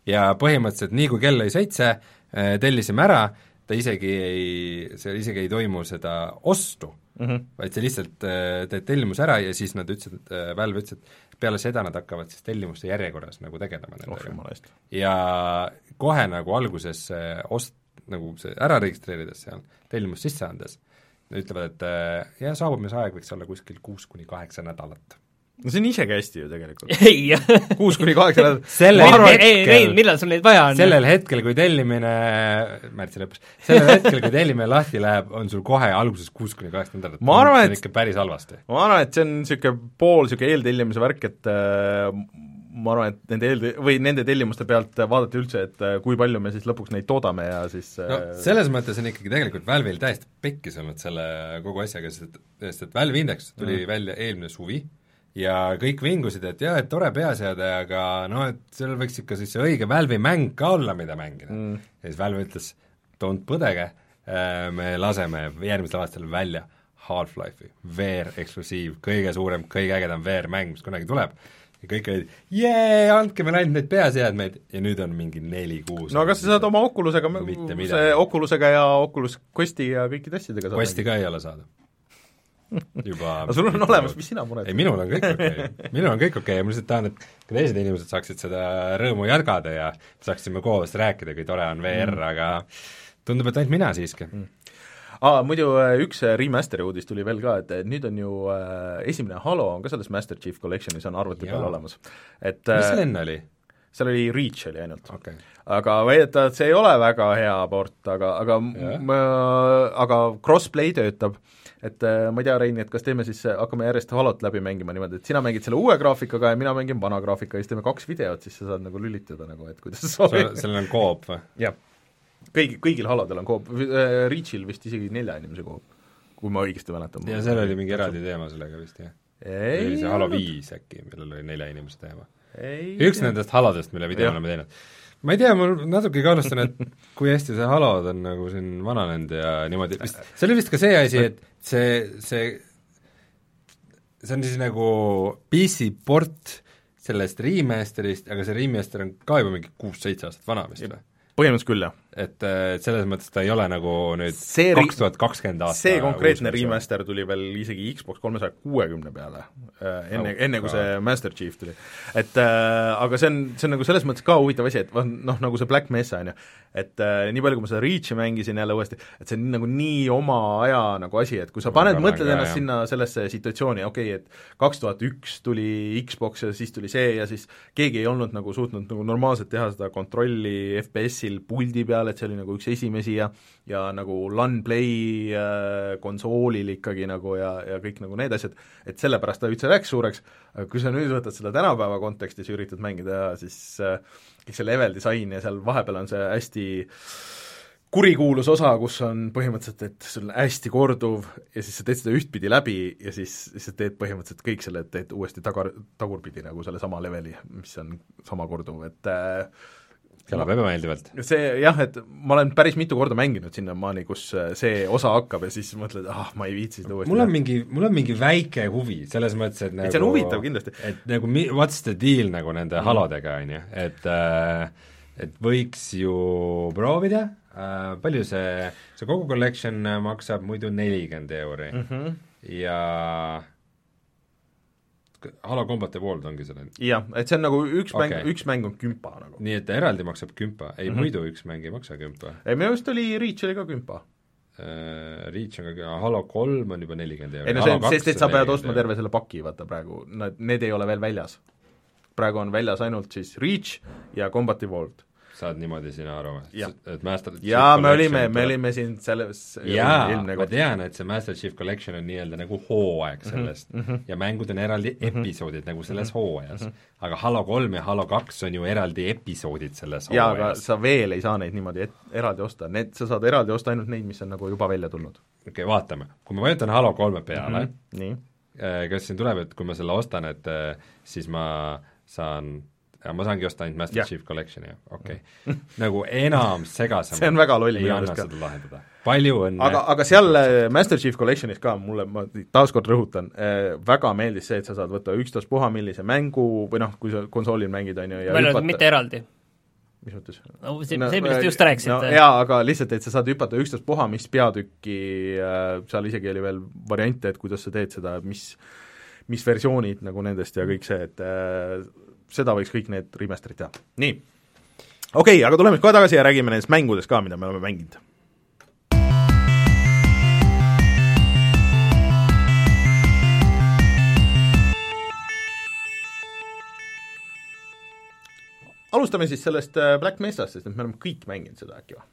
ja põhimõtteliselt nii, kui kell oli seitse äh,, tellisime ära, ta isegi ei, seal isegi ei toimu seda ostu mm, -hmm. vaid sa lihtsalt äh, teed tellimuse ära ja siis nad ütlesid, äh, Valve ütles, et peale seda nad hakkavad siis tellimuste järjekorras nagu tegelema nendega oh,. ja kohe nagu alguses ost-, nagu see ära registreerides seal, tellimust sisse andes, ütlevad, et äh, jah, saabumisaeg võiks olla kuskil kuus kuni kaheksa nädalat no see on isegi hästi ju tegelikult. ei kuus kuni kaheksa nädalat sellel hetkel, millal sul neid vaja on? sellel hetkel, kui tellimine, märtsi lõpus, sellel hetkel, kui tellimine lahti läheb, on sul kohe alguses kuus kuni kaheksa nädalat. ma arvan, et ikka päris halvasti. ma arvan, et see on niisugune pool niisugune eeltellimise värk, et äh, ma arvan, et nende eel- või nende tellimuste pealt vaadati üldse, et äh, kui palju me siis lõpuks neid toodame ja siis no äh, selles mõttes on ikkagi tegelikult Valve'il täiesti pekkis olnud selle kogu asjaga, sest et, sest et Valve Index tuli mm. välja eelmine suvi, ja kõik vingusid, et jah, et tore peaseade, aga noh, et seal võiks ikka siis see õige Valve'i mäng ka olla, mida mängida. Mm.. ja siis Valve ütles, don't põdege, äh, me laseme järgmisel aastal välja Half-Life'i, VR eksklusiiv, kõige suurem, kõige ägedam VR-mäng, mis kunagi tuleb, ja kõik olid, jee, andke meile ainult neid peaseadmeid. Ja nüüd on mingi neli-kuus. no aga sa saad oma Oculusega, see Oculusega ja Oculus Questi ja kõikide asjadega saad Questi ka ei ole saada juba aga sul on olemas, mis sina mured? ei, minul on kõik okei okay., minul on kõik okei okay. ma lihtsalt tahan, et ka teised inimesed saaksid seda rõõmu jagada ja saaksime koos rääkida, kui tore on VR mm., aga tundub, et ainult mina siiski mm. Aa, muidu äh, üks äh, remasteri uudis tuli veel ka, et nüüd on ju äh, esimene Halo on ka selles Master Chief Collectionis on arvuti peal olemas. et mis seal enne oli? seal oli Reach oli ainult okay.. aga väidetavalt see ei ole väga hea port, aga, aga yeah. aga crossplay töötab et äh, ma ei tea, Rein, et kas teeme siis, äh, hakkame järjest Halot läbi mängima niimoodi, et sina mängid selle uue graafikaga ja mina mängin vana graafikaga ja siis teeme kaks videot, siis sa saad nagu lülitada nagu, et kuidas sa soovid. sellel on koop või? jah. kõigi, kõigil Halodel on koop, äh, Reachil vist isegi nelja inimese koop, kui ma õigesti mäletan. ja seal oli mingi eraldi teema sellega vist, jah? oli see Halo viis äkki, millel oli nelja inimese teema? üks tea. nendest Halodest, mille video me oleme teinud ma ei tea, ma natuke kahtlustan, et kui hästi see Halod on nagu siin vananenud ja niimoodi, vist, see oli vist ka see asi, et see, see, see on siis nagu PC port sellest remaster'ist, aga see remaster on ka juba mingi kuus-seitse aastat vana vist või? põhimõtteliselt küll, jah. Et, et selles mõttes ta ei ole nagu nüüd kaks tuhat kakskümmend aasta see konkreetne remaster tuli veel isegi Xbox kolmesaja kuuekümne peale äh,, enne oh,, enne kui see Master Chief tuli. et äh, aga see on, see on nagu selles mõttes ka huvitav asi, et noh, nagu see Black Mesa, on ju, et äh, nii palju, kui ma seda Reachi mängisin jälle uuesti, et see on nagu nii oma aja nagu asi, et kui sa paned, mõtled ennast jah. sinna sellesse situatsiooni, okei okay,, et kaks tuhat üks tuli Xbox ja siis tuli see ja siis keegi ei olnud nagu suutnud nagu normaalselt teha seda kontrolli FPS-il puldi peal, et see oli nagu üks esimesi ja ja nagu LAN play äh, konsoolil ikkagi nagu ja, ja kõik nagu need asjad, et sellepärast ta üldse läks suureks, aga kui sa nüüd võtad seda tänapäeva kontekstis ja üritad mängida, siis äh, kõik see level disain ja seal vahepeal on see hästi kurikuulus osa, kus on põhimõtteliselt, et sul on hästi korduv ja siis sa teed seda ühtpidi läbi ja siis, siis sa teed põhimõtteliselt kõik selle, teed uuesti tagar, tagurpidi nagu selle sama leveli, mis on sama korduv, et äh, kõlab ebameeldivalt. see jah, et ma olen päris mitu korda mänginud sinnamaani, kus see osa hakkab ja siis mõtled, ah, ma ei viitsi seda uuesti mul on mingi, mul on mingi väike huvi, selles mõttes, et nagu et see on huvitav kindlasti. et nagu mi-, what's the deal nagu nende mm. halodega, on ju, et äh, et võiks ju proovida äh,, palju see, see kogu collection maksab muidu nelikümmend euri mm -hmm. ja Halo Combat Evolved ongi selle jah, et see on nagu üks okay. mäng, üks mäng on kümpa nagu. nii et ta eraldi maksab kümpa, ei mm -hmm. muidu üks mäng ei maksa kümpa? ei, minu arust oli Reach oli ka kümpa uh,. Reach on ka, Halo kolm on juba nelikümmend euri. ei no see on, sest et sa pead ostma terve selle paki, vaata praegu, nad, need ei ole veel väljas. praegu on väljas ainult siis Reach ja Combat Evolved saad niimoodi sina aru, et Master jaa, me olime, me olime siin selles jaa, ma tean, et see Master Chief Collection on nii-öelda nagu hooaeg mhm, sellest mm -hmm. ja mängud on eraldi mm -hmm. episoodid nagu selles mm -hmm. hooajas. -hmm. aga Halo kolm ja Halo kaks on ju eraldi episoodid selles jaa, aga sa veel ei saa neid niimoodi et, eraldi osta, need, sa saad eraldi osta ainult neid, mis on nagu juba välja tulnud. okei okay,, vaatame. kui ma vajutan Halo kolme peale mm, -hmm. nii äh, kas siin tuleb, et kui ma selle ostan, et äh, siis ma saan ma saangi osta ainult Master ja. Chief Collection'i, okei okay. nagu enam segasem see on väga loll minu arust ka. lahendada. palju õnne aga, aga seal äh, Master Chief Collection'is ka mulle, ma taaskord rõhutan äh,, väga meeldis see, et sa saad võtta ükstaspuha millise mängu või noh, kui sa konsoolil mängid, on ju, ja hüpata mitte eraldi mis mõttes? no see no,, see, millest te just rääkisite no,. jaa, aga lihtsalt, et sa saad hüpata ükstaspuha, mis peatükki äh,, seal isegi oli veel variante, et kuidas sa teed seda, mis mis versioonid nagu nendest ja kõik see, et äh, seda võiks kõik need remaster'id teha. nii, okei okay,, aga tuleme kohe tagasi ja räägime nendest mängudest ka, mida me oleme mänginud. alustame siis sellest äh, Black Mesast, sest et me oleme kõik mänginud seda äkki või?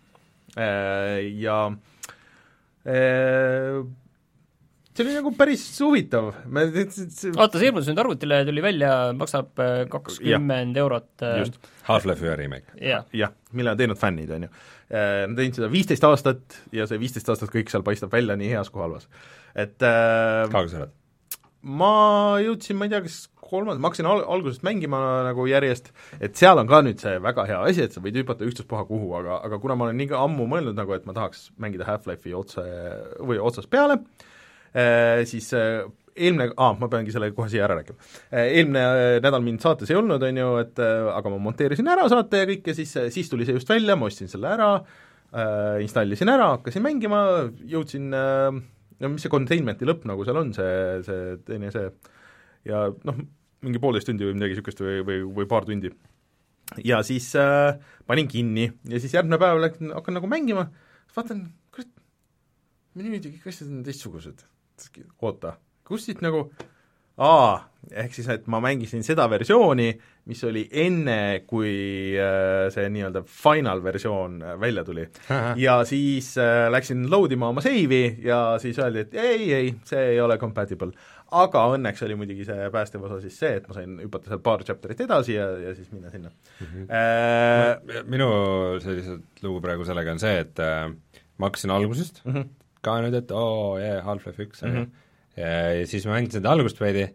Äh, ja äh, see oli nagu päris huvitav, me oota, see ilmus nüüd arvutile, tuli välja, maksab äh, kakskümmend eurot. Äh, just, Half-Life ühe remake. jah ja,, mille on teinud fännid, on ju. Äh, nad teinud seda viisteist aastat ja see viisteist aastat kõik seal paistab välja nii heas kui halvas. et äh, kaugel sa oled? ma jõudsin, ma ei tea, kas kolmanda, ma hakkasin al-, algusest mängima nagu järjest, et seal on ka nüüd see väga hea asi, et sa võid hüpata ükstaspuha kuhu, aga, aga kuna ma olen nii ammu mõelnud nagu, et ma tahaks mängida Half-Life'i otse või otsast peale Äh, siis äh, eelmine, aa, ma peangi selle kohe siia ära rääkima. Äh, eelmine nädal mind saates ei olnud, on ju, et aga ma monteerisin ära saate ja kõik ja siis, siis tuli see just välja, ma ostsin selle ära äh,, installisin ära, hakkasin mängima, jõudsin äh, no mis see containment'i lõpp nagu seal on, see, see teine see ja noh, mingi poolteist tundi või midagi niisugust või, või, või paar tundi. ja siis äh, panin kinni ja siis järgmine päev läksin, hakkan nagu mängima, vaatan, kurat, menüüd ja kõik asjad on teistsugused oota, kust siit nagu aa, ehk siis, et ma mängisin seda versiooni, mis oli enne, kui äh, see nii-öelda final versioon äh, välja tuli. ja siis äh, läksin load ima oma save'i ja siis öeldi, et ei, ei, see ei ole compatible. aga õnneks oli muidugi see päästev osa siis see, et ma sain hüpata seal paar chapter'it edasi ja, ja siis minna sinna mm. -hmm. Äh, minu see lihtsalt lugu praegu sellega on see, et äh, ma hakkasin algusest mm, -hmm ka nüüd, et oo oh, yeah,, Half-Life üks mm, -hmm. ja, ja siis ma mängisin seda algust veidi,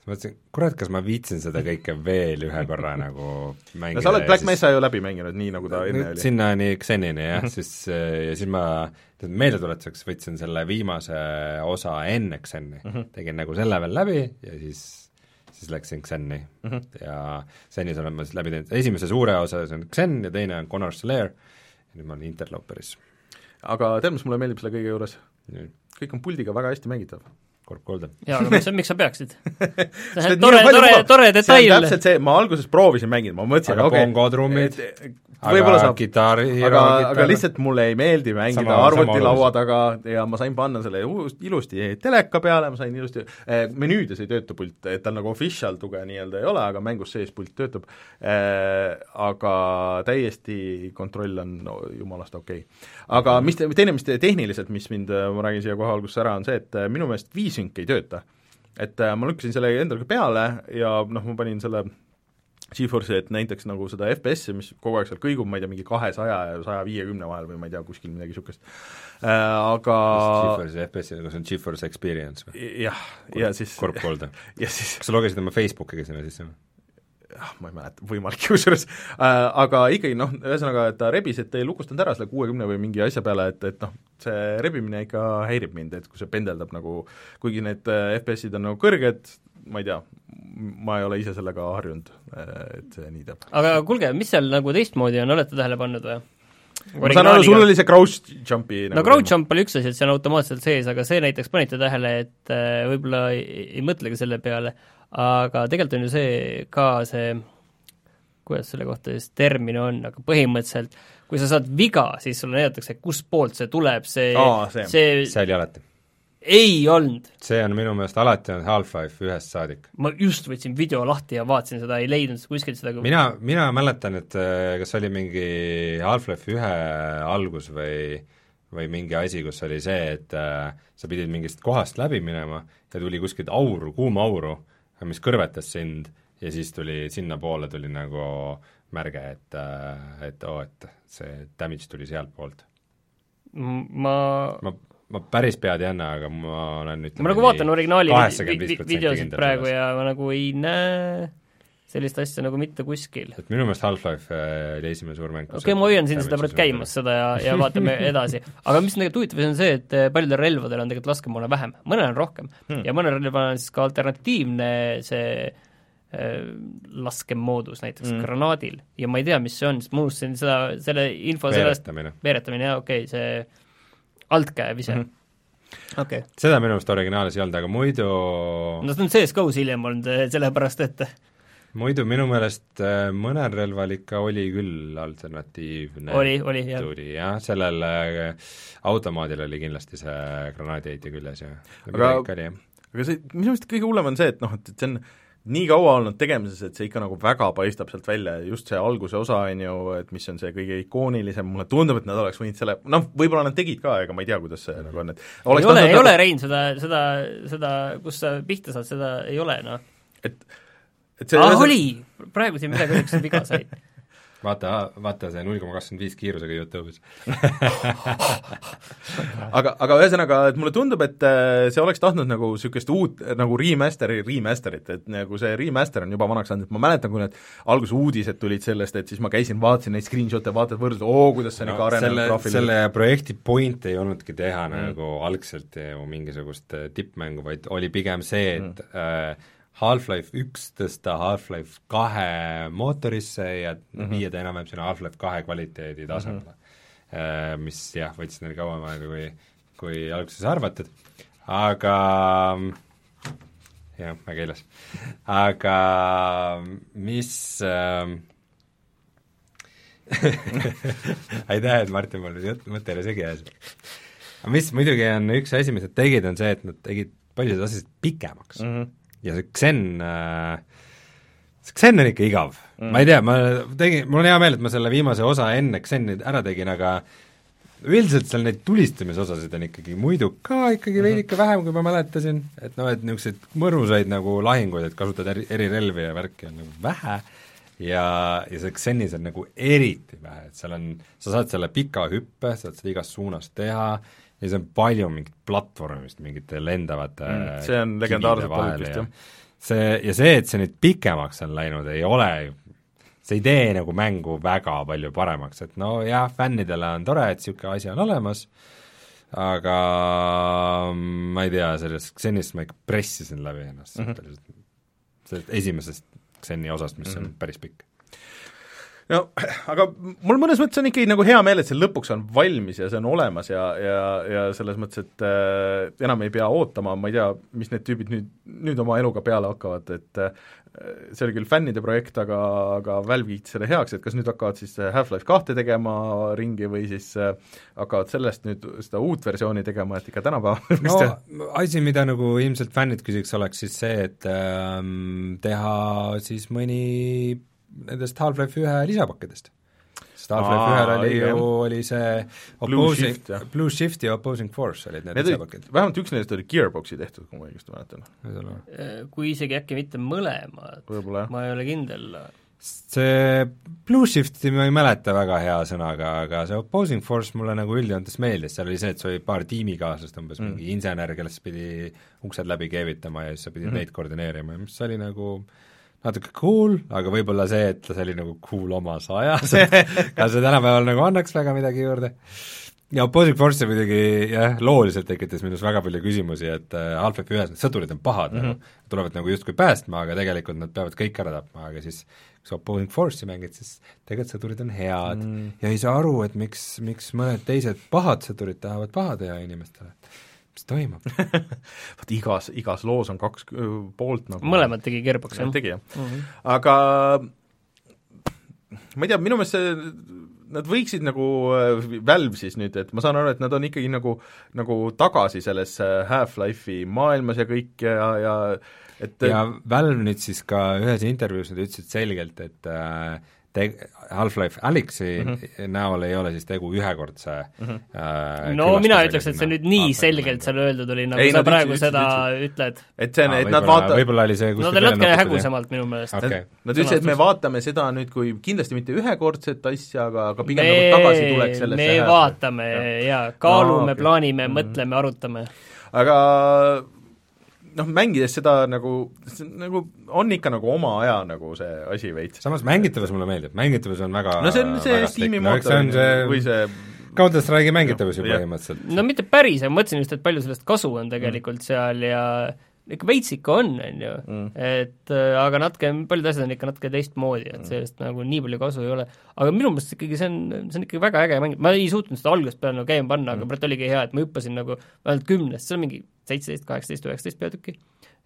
siis mõtlesin, kurat, kas ma viitsin seda kõike veel ühe korra nagu mängida no sa oled Black Mesa ju läbi mänginud, nii nagu ta enne oli. sinnani Xenini jah mm, -hmm. siis ja siis ma meeldetuletuseks võtsin selle viimase osa enne Xeni mm, -hmm. tegin nagu selle veel läbi ja siis siis läksin Xeni mm -hmm. ja Xenis olen ma siis läbi teinud, esimese suure osa, see on Xen ja teine on Connor's Lair ja nüüd ma olen Interloperis aga tead, mis mulle meeldib selle kõige juures? kõik on puldiga väga hästi mängitav korb kolde. jaa, aga miks, miks sa peaksid? see on tore, tore, tore detail. see on täpselt see, ma alguses proovisin mängida, ma mõtlesin, aga okay, bongotrummid, võib-olla saab, kitarri, aga, aga lihtsalt mulle ei meeldi mängida arvutilaua taga ja ma sain panna selle ilusti teleka peale, ma sain ilusti eh,, menüüdes ei tööta pult, et tal nagu official tuge nii-öelda ei ole, aga mängus sees pult töötab. Eh,, aga täiesti kontroll on no, jumalast okei. Okay.. aga mis te, teine, mis te tehniliselt, mis mind, ma räägin siia kohe alguses ära, on see, et minu meelest viisünk ei tööta. et ma lükkasin selle endale peale ja noh, ma panin selle Geforce'i, et näiteks nagu seda FPS-i, mis kogu aeg seal kõigub, ma ei tea, mingi kahesaja ja saja viiekümne vahel või ma ei tea, kuskil midagi niisugust äh,, aga Geforce'i FPS-i, nagu see on Geforce Experience või? jah, ja siis korb kolde. ja siis kas sa logisid oma Facebookiga sinna sisse või? Ah, ma ei mäleta, võimalik kusjuures äh,, aga ikkagi noh, ühesõnaga, et ta rebis, et ei lukustanud ära selle kuuekümne või mingi asja peale, et, et noh, see rebimine ikka häirib mind, et kui see pendeldab nagu, kuigi need äh, FPS-id on nagu kõrged, ma ei tea, ma ei ole ise sellega harjunud, äh, et see nii teeb. aga kuulge, mis seal nagu teistmoodi on, olete tähele pannud või? ma saan aru, sul oli see crouch jump'i no nagu crouch jump oli üks asi, et see on automaatselt sees, aga see näiteks panite tähele, et äh, võib-olla ei, ei mõtlegi selle peale, aga tegelikult on ju see ka see, kuidas selle kohta siis termin on, aga põhimõtteliselt kui sa saad viga, siis sulle näidatakse, kustpoolt see tuleb, see Aa, see, see, see oli alati ei olnud. see on minu meelest alati olnud Half-Life ühest saadik. ma just võtsin video lahti ja vaatasin seda, ei leidnud kuskilt seda mina, mina mäletan, et äh, kas oli mingi Half-Life ühe algus või või mingi asi, kus oli see, et äh, sa pidid mingist kohast läbi minema ja tuli kuskilt auru, kuuma auru, mis kõrvetas sind ja siis tuli, sinnapoole tuli nagu märge, et, et oo oh,, et see damage tuli sealtpoolt. ma, ma ma päris pead ei anna, aga ma olen ütleme ma nagu vaatan originaali vi videosid praegu sellest. ja ma nagu ei näe sellist asja nagu mitte kuskil. et minu meelest Half-Life äh, oli esimene suur mäng. okei okay,, ma hoian siin seda praegu käimas, seda ja, ja vaatame edasi. aga mis on tegelikult huvitav, on see, et äh, paljudel relvadel on tegelikult laskemoona vähem, mõnel on rohkem hmm. ja mõnel relval on siis ka alternatiivne see äh, laskemoodus, näiteks mm. granaadil. ja ma ei tea, mis see on, sest ma unustasin seda, selle info sellest veeretamine, jaa, okei okay,, see altkäev ise mm. -hmm okay. seda minu meelest originaalis ei olnud, aga muidu no see on CS-GO-s hiljem olnud, sellepärast et muidu minu meelest eh, mõnel relval ikka oli küll alternatiivne oli, oli, jah. tuli jah, sellel eh, automaadil oli kindlasti see granaadiheitja küljes ja aga, aga see, minu meelest kõige hullem on see, et noh, et, et see on nii kaua olnud tegemises, et see ikka nagu väga paistab sealt välja, just see alguse osa, on ju, et mis on see kõige ikoonilisem, mulle tundub, et nad oleks võinud selle, noh, võib-olla nad tegid ka, ega ma ei tea, kuidas see nagu on, et ei ole, ei ole, Rein, seda, seda, seda, kus sa pihta saad, seda ei ole, noh. et, et see aa, oli! praegu siin midagi õnneks viga sai vaata, vaata see null koma kakskümmend viis kiirusega Youtube'is aga, aga ühesõnaga, et mulle tundub, et äh, see oleks tahtnud nagu niisugust uut nagu remaster'i remaster'it, et nagu see remaster on juba vanaks saanud, et ma mäletan, kui need alguses uudised tulid sellest, et siis ma käisin, vaatasin neid screenshot'e, vaatad, võrdled, oo, kuidas see no, ikka arenenud graafiliselt. selle projekti point ei olnudki teha mm. nagu algselt ju mingisugust äh, tippmängu, vaid oli pigem see, et mm. äh, Half-Life üks tõsta Half-Life kahe mootorisse ja mm -hmm. viia ta enam-vähem sinna Half-Life kahe kvaliteedi tasemele mm. -hmm. Mis jah, võttis neil kauem aega, kui, kui alguses arvatud, aga jah, väga ilus. aga mis äh, aitäh, et Martin mul mõte oli segi ajas. aga mis muidugi on üks asi, mis nad tegid, on see, et nad tegid paljusid asjasid pikemaks mm. -hmm ja see Xen äh, see Xen on ikka igav. Mm.. ma ei tea, ma tegin, mul on hea meel, et ma selle viimase osa enne Xeni ära tegin, aga üldiselt seal neid tulistamisosasid on ikkagi muidu ka ikkagi veidike mhm. vähem, kui ma mäletasin, et noh, et niisuguseid mõnusaid nagu lahinguid, et kasutad eri, erirelvi ja värki on nagu vähe. Ja, ja see Xenis on nagu eriti vähe, et seal on, sa saad selle pika hüppe, saad seda igast suunast teha ja see on palju mingit platvormist, mingite lendavate mm, see on legendaarselt palju vist, jah. see, ja see, et see nüüd pikemaks on läinud, ei ole ju see ei tee nagu mängu väga palju paremaks, et no jah, fännidele on tore, et niisugune asi on olemas, aga ma ei tea, sellest Xenist ma ikka pressisin läbi ennast mm -hmm. sellest esimesest Xeni osast, mis mm -hmm. on päris pikk no aga mul mõnes mõttes on ikkagi nagu hea meel, et see lõpuks on valmis ja see on olemas ja, ja, ja selles mõttes, et äh, enam ei pea ootama, ma ei tea, mis need tüübid nüüd, nüüd oma eluga peale hakkavad, et äh, see oli küll fännide projekt, aga, aga Valve kiitis selle heaks, et kas nüüd hakkavad siis Half-Life kahte tegema ringi või siis äh, hakkavad sellest nüüd seda uut versiooni tegema, et ikka tänapäeval no asi, mida nagu ilmselt fännid küsiks, oleks siis see, et ähm, teha siis mõni nendest Half-Life ühe lisapakkidest. sest Half-Life ühel oli ju, oli see opposing, Blue Shift ja Opposing Force olid need, need lisapakid. vähemalt üks nendest oli Gearboxi tehtud, kui ma õigesti mäletan. Äh, kui isegi äkki mitte mõlemad, ma ei ole kindel see Blue Shifti ma ei mäleta väga hea sõnaga, aga see Opposing Force mulle nagu üldjoontes meeldis, seal oli see, et sul oli paar tiimikaaslast, umbes mm. mingi insener, kellest pidi uksed läbi keevitama ja siis sa pidid mm -hmm. neid koordineerima ja mis oli nagu natuke cool, aga võib-olla see, et ta oli nagu cool omas ajas kas see tänapäeval nagu annaks väga midagi juurde? ja Opposing Force muidugi jah, looliselt tekitas minus väga palju küsimusi, et äh, Half-Life ühes need sõdurid on pahad mm, -hmm. nagu, tulevad nagu justkui päästma, aga tegelikult nad peavad kõik ära tapma, aga siis kui sa Opposing Force'i mängid, siis tegelikult sõdurid on head mm ja ei saa aru, et miks, miks mõned teised pahad sõdurid tahavad paha teha inimestele mis toimub vot igas, igas loos on kaks poolt nagu mõlemad tegi kerbaks, jah? tegi, jah mm. -hmm. aga ma ei tea, minu meelest see nad võiksid nagu, äh, Valve siis nüüd, et ma saan aru, et nad on ikkagi nagu, nagu tagasi selles Half-Life'i maailmas ja kõik ja, ja et ja Valve nüüd siis ka ühes intervjuus nad ütlesid selgelt, et äh, te-, Half-Life Alyxi mm -hmm. näol ei ole siis tegu ühekordse mm -hmm. äh, no mina ütleks, et see nüüd nii selgelt seal öeldud oli, nagu ei, sa praegu ütlesid, seda ütlesid. ütled. et see on, et nad vaata-, võib-olla oli see no ta oli natuke hägusamalt minu meelest okay.. Nad ütlesid, et me vaatame seda nüüd kui kindlasti mitte ühekordset asja, aga, aga pigem me, nagu tagasitulek sellesse me vaatame ja, ja kaalume no,, okay. plaanime mm, -hmm. mõtleme, arutame. aga noh, mängides seda nagu, nagu on ikka nagu oma aja nagu see asi veits. samas mängitavus mulle meeldib, mängitavus on väga no see on see Steam'i mootor no, või see Counter Strike'i mängitavus ju põhimõtteliselt. no mitte päris, aga mõtlesin just, et palju sellest kasu on tegelikult mm. seal ja ikka veits ikka on, on ju mm., et äh, aga natuke, paljud asjad on ikka natuke teistmoodi, et mm. sellest nagu nii palju kasu ei ole. aga minu meelest ikkagi see on, see on ikkagi väga äge mäng, ma ei suutnud seda algusest peale nagu käima panna mm., aga praegu oligi hea, et ma hüppasin nagu vähemalt kümnest, seal on mingi seitseteist, kaheksateist, üheksateist peatükki,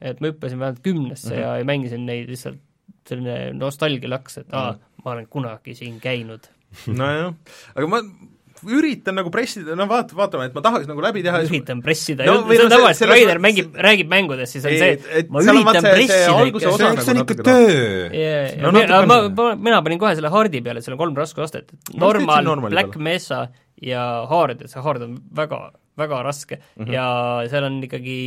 et ma hüppasin vähemalt kümnesse mm -hmm. ja mängisin neid lihtsalt selline nostalgia laks, et aa -hmm. ma olen kunagi siin käinud. nojah, aga ma üritan nagu pressida, no vaat-, vaatame, et ma tahaks nagu läbi teha üritan pressida no,, see on tavaliselt, Raider mängib, räägib mängudest, siis on see, et ma üritan pressida ikka. see on nagu ikka töö. ma, ma, mina panin kohe selle hardi peale, seal on kolm raskusastet, normal, Black Mesa ja hard, et see hard on väga, väga raske mm -hmm. ja seal on ikkagi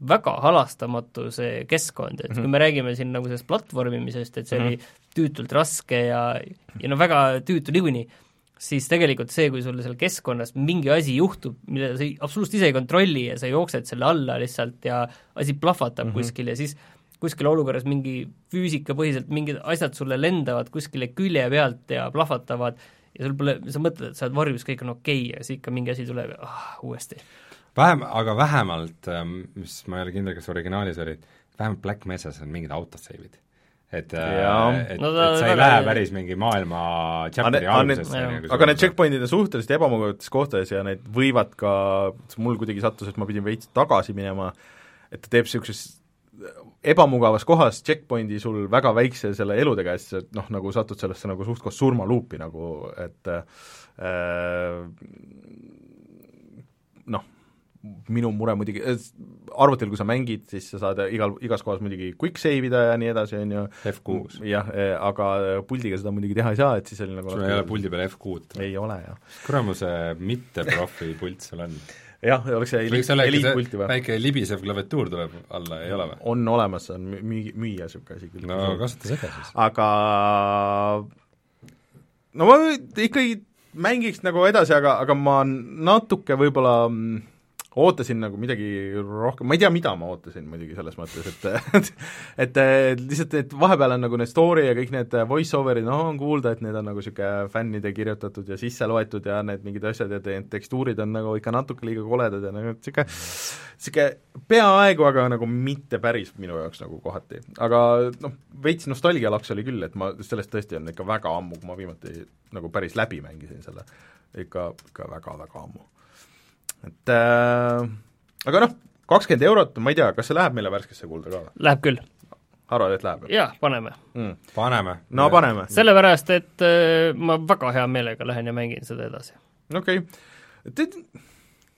väga halastamatu see keskkond, et mm -hmm. kui me räägime siin nagu sellest platvormimisest, et see mm -hmm. oli tüütult raske ja, ja no väga tüütu niikuinii, siis tegelikult see, kui sul seal keskkonnas mingi asi juhtub, mida sa absoluutselt ise ei kontrolli ja sa jooksed selle alla lihtsalt ja asi plahvatab mm -hmm. kuskil ja siis kuskil olukorras mingi füüsikapõhiselt mingid asjad sulle lendavad kuskile külje pealt ja plahvatavad ja sul pole, sa mõtled, et sa oled varjus, kõik on okei okay, ja siis ikka mingi asi tuleb ja ah, uuesti. vähem, aga vähemalt, ähm, mis ma ei ole kindel, kas originaalis oli, vähemalt Black Mesas on mingid autosave'id et, äh, et, no, et sa ei lähe päris mingi maailma chapter'i algusesse. aga need checkpoint'id on suhteliselt ebamugavates kohtades ja need võivad ka, mul kuidagi sattus, et ma pidin veits tagasi minema, et ta teeb niisuguses ebamugavas kohas checkpoint'i sul väga väikse selle elude käest, et noh, nagu satud sellesse nagu suht-koht surmaluupi nagu, et äh, noh, minu mure muidugi, arvutil, kui sa mängid, siis sa saad igal, igas kohas muidugi quick save ida ja nii edasi, on ju. F6. jah, e, aga puldiga seda muidugi teha ei saa, et siis oli nagu sul ei ole puldi peal F6-d? ei ole, jah. kuramuse mitte profi pult sul on? Jah, oleks see eli-, eliitpulti vaja. väike libisev klaviatuur tuleb alla, ei ole või? on olemas, on müü-, müüa niisugune asi küll. no kasuta seda siis. aga no ma ikkagi mängiks nagu edasi, aga, aga ma natuke võib-olla mm, ootasin nagu midagi rohkem, ma ei tea, mida ma ootasin muidugi selles mõttes, et et lihtsalt, et vahepeal on nagu need story ja kõik need voice over'id, noh, on kuulda, et need on nagu niisugune fännide kirjutatud ja sisse loetud ja need mingid asjad ja need tekstuurid on nagu ikka natuke liiga koledad ja nagu niisugune niisugune peaaegu, aga nagu mitte päris minu jaoks nagu kohati. aga noh, veits nostalgialaks oli küll, et ma, sellest tõesti on ikka väga ammu, kui ma viimati nagu päris läbi mängisin selle, ikka, ikka väga-väga ammu et äh, aga noh, kakskümmend eurot, ma ei tea, kas see läheb meile värskesse kulda ka või? Läheb küll. arvad, et läheb? jaa, paneme mm.. paneme. no ja. paneme. sellepärast, et äh, ma väga hea meelega lähen ja mängin seda edasi. okei okay..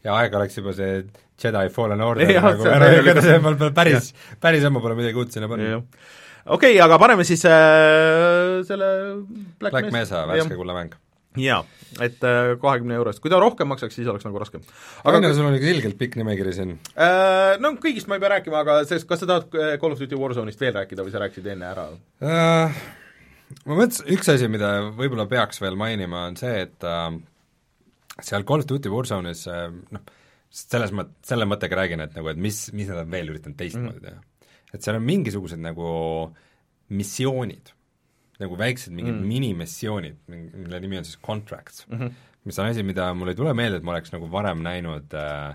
ja aeg oleks juba see Jedi Fallen Order ja, nagu ära lükata, see mul pole päris, päris ammu pole midagi uut sinna panna. okei okay,, aga paneme siis äh, selle Black, Black Mesa värske kullamäng jaa, et äh, kahekümne eurost, kui ta rohkem maksaks, siis oleks nagu raskem. aga no sul on ikka ilgelt pikk nimekiri siin äh,. No kõigist ma ei pea rääkima, aga sellest, kas sa tahad äh, Call of Duty Warzone'ist veel rääkida või sa rääkisid enne ära äh,? Ma mõtlesin, üks asi, mida võib-olla peaks veel mainima, on see, et äh, seal Call of Duty Warzone'is äh, noh, selles mõt-, selle mõttega räägin, et nagu, et mis, mis nad on veel üritanud teistmoodi mm. teha. et seal on mingisugused nagu missioonid, nagu väiksed mingid Mm. minimissioonid, mille nimi on siis contracts mm. -hmm. mis on asi, mida mul ei tule meelde, et ma oleks nagu varem näinud äh,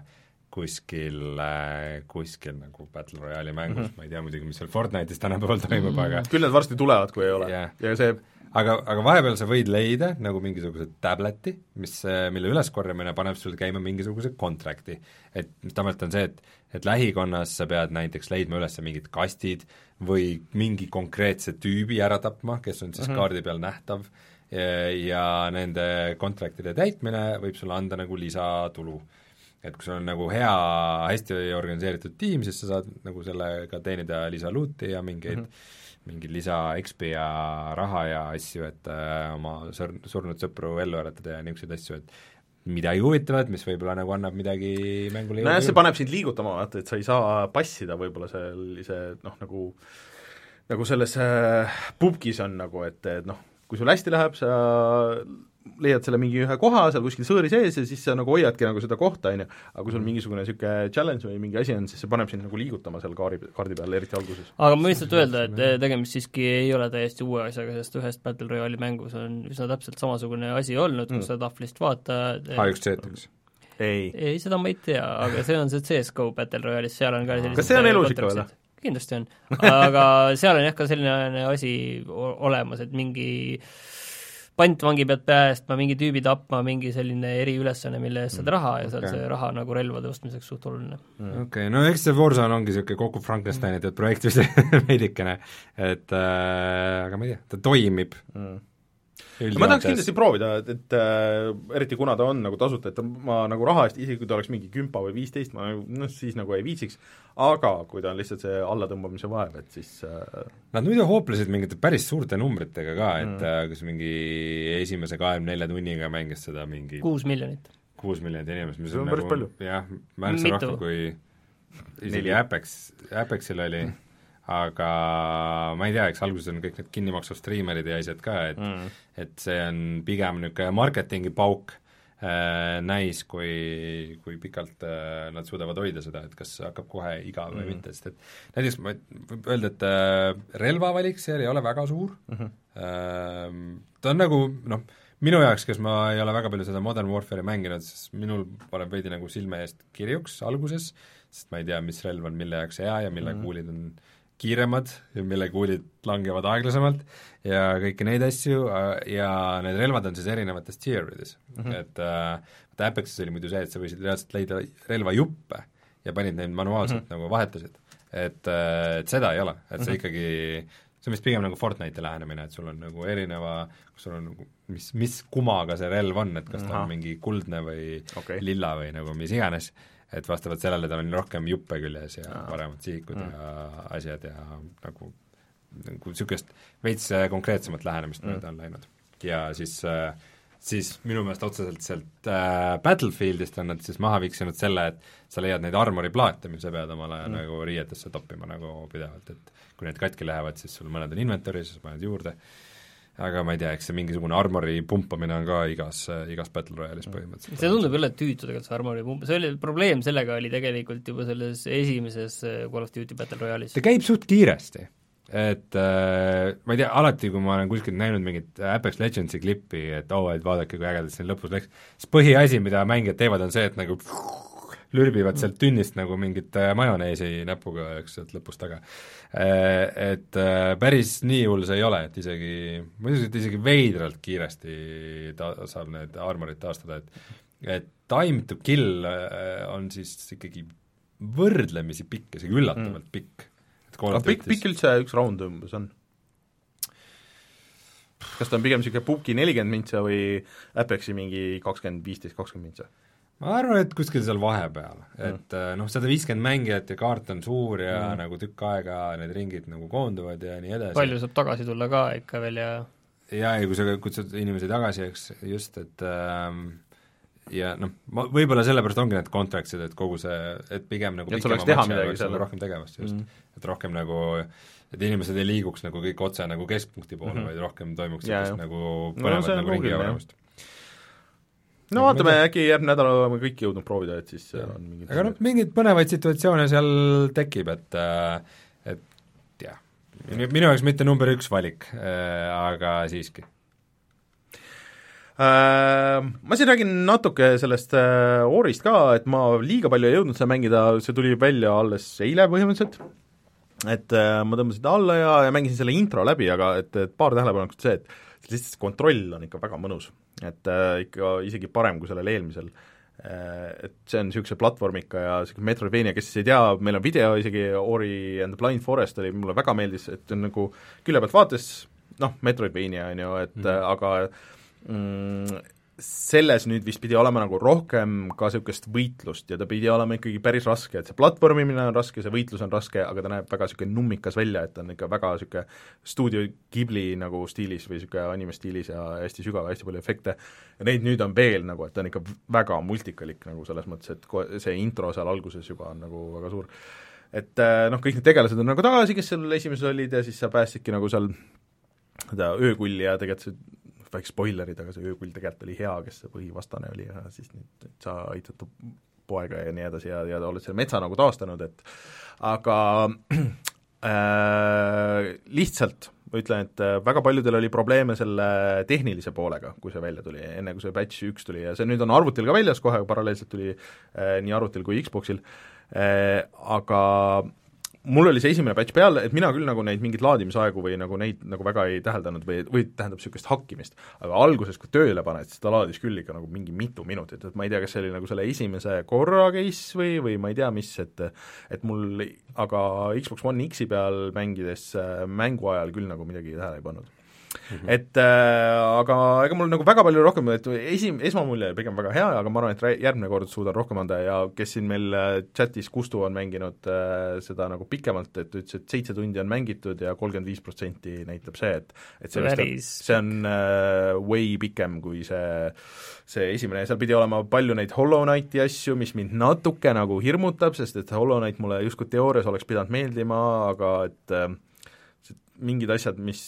kuskil äh,, kuskil nagu Battle Royale'i mängus mm. -hmm. ma ei tea muidugi, mis seal Fortnite'is tänapäeval toimub mm, -hmm. aga küll need varsti tulevad, kui ei ole Jah. ja see aga, aga vahepeal sa võid leida nagu mingisuguse tableti, mis, mille üleskorjamine paneb sul käima mingisuguse contract'i. et tavaliselt on see, et, et lähikonnas sa pead näiteks leidma üles mingid kastid või mingi konkreetse tüübi ära tapma, kes on siis mm. -hmm. kaardi peal nähtav, ja nende contract'ide täitmine võib sulle anda nagu lisatulu. et kui sul on nagu hea, hästi organiseeritud tiim, siis sa saad nagu sellega teenida lisaluuti ja mingeid mm -hmm. mingeid lisa XP ja raha ja asju, et äh, oma sur-, surnud sõpru ellu äratada ja niisuguseid asju, et midagi huvitavat, mis võib-olla nagu annab midagi mängule nojah, see paneb sind liigutama, vaata, et sa ei saa passida võib-olla sellise noh, nagu nagu selles äh, pubgis on nagu, et, et noh, kui sul hästi läheb, sa leiad selle mingi ühe koha seal kuskil sõõri sees ja siis sa nagu hoiadki nagu seda kohta, on ju, aga kui sul mingisugune niisugune challenge või mingi asi on, siis see paneb sind nagu liigutama seal kaari, kaardi peal, eriti alguses. aga ma võin lihtsalt öelda, et tegemist siiski ei ole täiesti uue asjaga, sest ühes Battle Royale'i mängus on üsna täpselt samasugune asi olnud, kus Mm. sa tahvlist vaatad A1Z1. ei. ei, seda ma ei tea, aga see on see CS GO Battle Royale'is, seal on ka sellised Kas see on elus ikka kontekstid. kindlasti on, aga seal on jah ka selline asi olemas, et mingi pantvangi pead päästma, mingi tüübi tapma, mingi selline eriülesanne, mille eest saad raha ja seal okei. see raha nagu relvade ostmiseks suht oluline. okei okay,, no eks see Warzone ongi niisugune kokku Frankensteinitud projekt vist veidikene, et äh, aga ma ei tea, ta toimib Mm. Ma tahaks kindlasti proovida, et, et äh, eriti kuna ta on nagu tasuta, et ma nagu raha eest, isegi kui ta oleks mingi kümpa või viisteist, ma nagu noh, siis nagu ei viitsiks, aga kui ta on lihtsalt see allatõmbamise vaev, et siis äh, Nad muidu hooplesid mingite päris suurte numbritega ka, et Mm. mm. kas mingi esimese kahekümne nelja tunniga mängis seda mingi kuus miljonit. kuus miljonit inimest, mis See on on päris nagu palju. jah, märksa rohkem kui isegi. Apex, Apexil oli mm., aga ma ei tea, eks alguses on kõik need kinnimaksvad striimerid ja asjad ka, et mm. et see on pigem niisugune marketingi pauk äh, näis, kui, kui pikalt äh, nad suudavad hoida seda, et kas hakkab kohe igav või Mhm. mitte, sest et näiteks ma võib öelda, et äh, relvavalik seal ei ole väga suur Mhm. äh,, ta on nagu noh, minu jaoks, kes ma ei ole väga palju seda Modern Warfare'i mänginud, siis minul paneb veidi nagu silme eest kirjuks alguses, sest ma ei tea, mis relv on mille jaoks hea ja mille mm. kuulid on kiiremad mille kuulid langevad aeglasemalt ja kõiki neid asju äh, ja need relvad on siis erinevates tier ides mm. -hmm. et äh, Apexis oli muidu see, et sa võisid reaalselt leida relvajuppe ja panid neid manuaalselt mm. -hmm. nagu vahetasid. et, et seda ei ole, et see Mhm. ikkagi see on vist pigem nagu Fortnite'i lähenemine, et sul on nagu erineva, sul on nagu mis, mis kumaga see relv on, et kas ta on mingi kuldne või okay., lilla või nagu mis iganes, et vastavalt sellele tal on rohkem juppe küljes ja paremad sihikud Mm. ja asjad ja nagu nagu niisugust veits äh, konkreetsemat lähenemist Mm. mööda on läinud. ja siis äh, siis minu meelest otseselt sealt äh, Battlefieldist on nad siis maha viksinud selle, et sa leiad neid armori plaate, mis sa pead omale Mm. nagu riietesse toppima nagu pidevalt, et kui need katki lähevad, siis sul mõned on inventory's, siis paned juurde, aga ma ei tea, eks see mingisugune armori pumpamine on ka igas, igas Battle Royale'is põhimõtteliselt. see tundub jälle tüütu tegelikult, see Armori pump, see oli, probleem sellega oli tegelikult juba selles esimeses äh, Call of Duty Battle Royale'is. ta käib suht kiiresti, et äh, ma ei tea, alati kui ma olen kuskilt näinud mingit Apex Legendsi klippi, et oo oh,, et vaadake, kui ägedalt siin lõpus läks, siis põhiasi, mida mängijad teevad, on see, et nagu lürbivad sealt tünnist nagu mingit äh, majoneesi näpuga, eks sealt lõpust taga. Et äh, päris nii hull see ei ole, et isegi, ma ütleks, et isegi veidralt kiiresti ta saab need armorid taastada, et et time to kill äh, on siis ikkagi võrdlemisi pikk, isegi üllatavalt mm. pikk. aga pikk, pikk üldse üks raund umbes on? kas ta on pigem niisugune pubgi nelikümmend mintsa või Apexi mingi kakskümmend, viisteist, kakskümmend mintsa? Ma arvan, et kuskil seal vahepeal, et mm. noh, sada viiskümmend mängijat ja kaart on suur ja mm. nagu tükk aega need ringid nagu koonduvad ja nii edasi. palju saab tagasi tulla ka ikka veel ja ja, ja kui sa kutsud inimesi tagasi, eks just, et ähm, ja noh, ma võib-olla sellepärast ongi need contract'id, et kogu see, et pigem nagu Et sul oleks teha midagi seal seal. rohkem tegevust just Mm. mm., et rohkem nagu et inimesed ei liiguks nagu kõik otse nagu keskpunkti poole mm. -hmm. vaid rohkem toimuks Jaa, sellist nagu No põnevat on nagu ringi loogiline, jah. No Aga vaatame äkki järgmine nädal oleme kõik jõudnud proovida, et siis seal on mingid aga noh, mingeid põnevaid situatsioone seal tekib, et äh, et jah, minu jaoks mitte number üks valik äh,, aga siiski. Äh,. Ma siin räägin natuke sellest äh, Orist ka, et ma liiga palju ei jõudnud seda mängida, see tuli välja alles eile põhimõtteliselt, et äh, ma tõmbasin ta alla ja, ja mängisin selle intro läbi, aga et, et paar tähelepanekut see, et lihtsalt kontroll on ikka väga mõnus. et äh, ikka isegi parem kui sellel eelmisel äh, et see on niisuguse platvormika ja niisugune Metroidvania, kes ei tea, meil on video isegi, Ori and the Blind Forest oli, mulle väga meeldis, et on nagu külje pealt vaates noh, Metroidvania on ju, et mm. aga mm, selles nüüd vist pidi olema nagu rohkem ka niisugust võitlust ja ta pidi olema ikkagi päris raske, et see platvormimine on raske, see võitlus on raske, aga ta näeb väga niisugune nummikas välja, et ta on ikka väga niisugune stuudio Ghibli nagu stiilis või niisugune anime stiilis ja hästi sügav, hästi palju efekte, ja neid nüüd on veel nagu, et ta on ikka väga multikalik nagu selles mõttes, et ko-, see intro seal alguses juba on nagu väga suur. et äh, noh, kõik need tegelased on nagu tagasi, kes seal esimeses olid ja siis sa päästsidki nagu seal seda öökulli ja tegelikult see väikse spoilerid, aga see öökull tegelikult oli hea, kes see põhivastane oli ja siis nüüd sa aitad poega ja nii edasi ja, ja oled selle metsa nagu taastanud, et aga äh, lihtsalt ma ütlen, et äh, väga paljudel oli probleeme selle tehnilise poolega, kui see välja tuli, enne kui see patch üks tuli ja see nüüd on arvutil ka väljas kohe, paralleelselt tuli äh, nii arvutil kui Xboxil äh,, aga mul oli see esimene batch peal, et mina küll nagu neid mingeid laadimisaegu või nagu neid nagu väga ei täheldanud või, või tähendab niisugust hakkimist, aga alguses, kui tööle paned, siis ta laadis küll ikka nagu mingi mitu minutit, et ma ei tea, kas see oli nagu selle esimese korra case või, või ma ei tea, mis, et et mul aga Xbox One X-i peal mängides äh, mängu ajal küll nagu midagi tähele ei pannud Mm -hmm. et äh, aga ega mul nagu väga palju rohkem, et esim-, esmamulje oli pigem väga hea, aga ma arvan, et järgmine kord suudan rohkem anda ja kes siin meil äh, chatis, Kustu on mänginud äh, seda nagu pikemalt, et ütles, et seitse tundi on mängitud ja kolmkümmend viis protsenti näitab see, et et see vist, see on äh, way pikem kui see see esimene ja seal pidi olema palju neid Hollow Knighti asju, mis mind natuke nagu hirmutab, sest et Hollow Knight mulle justkui teoorias oleks pidanud meeldima, aga et äh, mingid asjad, mis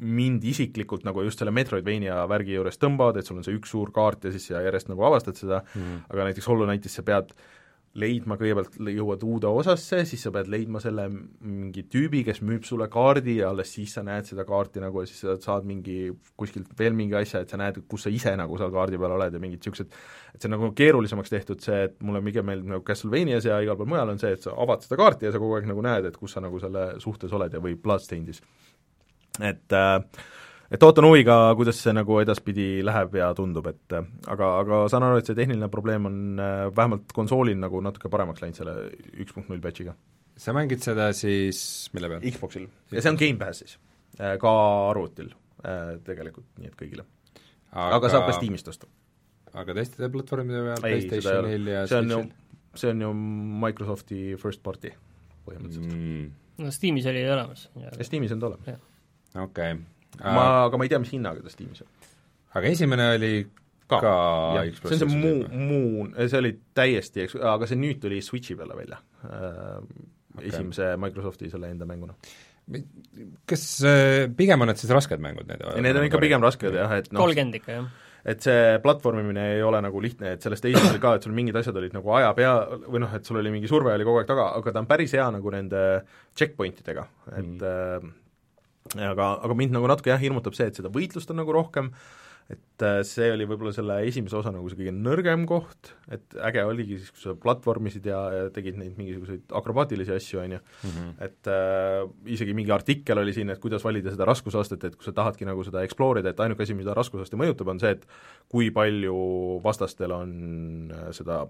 mind isiklikult nagu just selle Metroidvania värgi juures tõmbavad, et sul on see üks suur kaart ja siis sa järjest nagu avastad seda. Mm, -hmm. aga näiteks Hollow Knightis sa pead leidma, kõigepealt jõuad uude osasse, siis sa pead leidma selle mingi tüübi, kes müüb sulle kaardi ja alles siis sa näed seda kaarti nagu ja siis sa saad mingi kuskilt veel mingi asja, et sa näed, kus sa ise nagu seal kaardi peal oled ja mingid niisugused, et see on nagu keerulisemaks tehtud, see, et mulle pigem meeldib nagu Castlevanias ja igal pool mujal on see, et sa avad seda kaarti ja sa kogu aeg nagu näed, et kus sa nagu selle suhtes oled ja või Bloodstainedis et äh, et ootan huviga, kuidas see nagu edaspidi läheb ja tundub, et äh, aga, aga saan aru, et see tehniline probleem on äh, vähemalt konsoolil nagu natuke paremaks läinud selle üks punkt null patch'iga. sa mängid seda siis mille peal? Xboxil ja see on Gamepassis, ka arvutil tegelikult, nii et kõigile. aga, aga saab ka Steamist osta. aga teistede platvormide peal, PlayStationil ja see on ju, see on ju Microsofti first party põhimõtteliselt mm.. no Steamis oli olemas. Steamis on ta olemas okei okay. ma, aga ma ei tea, mis hinnaga ta Steamis on. aga esimene oli ka, ka see on see muu, muu, see oli täiesti, aga see nüüd tuli Switchi peale välja äh, okay., esimese Microsofti selle enda mänguna kas äh, pigem on need siis rasked mängud, need? Need on ikka pigem rasked jah, et noh kolmkümmend ikka, jah et see platvormimine ei ole nagu lihtne, et sellest esimesel ka, et sul mingid asjad olid nagu aja pea, või noh, et sul oli mingi surve oli kogu aeg taga, aga ta on päris hea nagu nende checkpoint idega, et mm aga, aga mind nagu natuke jah, hirmutab see, et seda võitlust on nagu rohkem, et äh, see oli võib-olla selle esimese osa nagu see kõige nõrgem koht, et äge oligi siis, kui sa platvormisid ja, ja tegid neid mingisuguseid akrobaatilisi asju, on ju, mhm. et äh, isegi mingi artikkel oli siin, et kuidas valida seda raskusastet, et kui sa tahadki nagu seda explore ida, et ainuke asi, mida raskusaste mõjutab, on see, et kui palju vastastel on äh, seda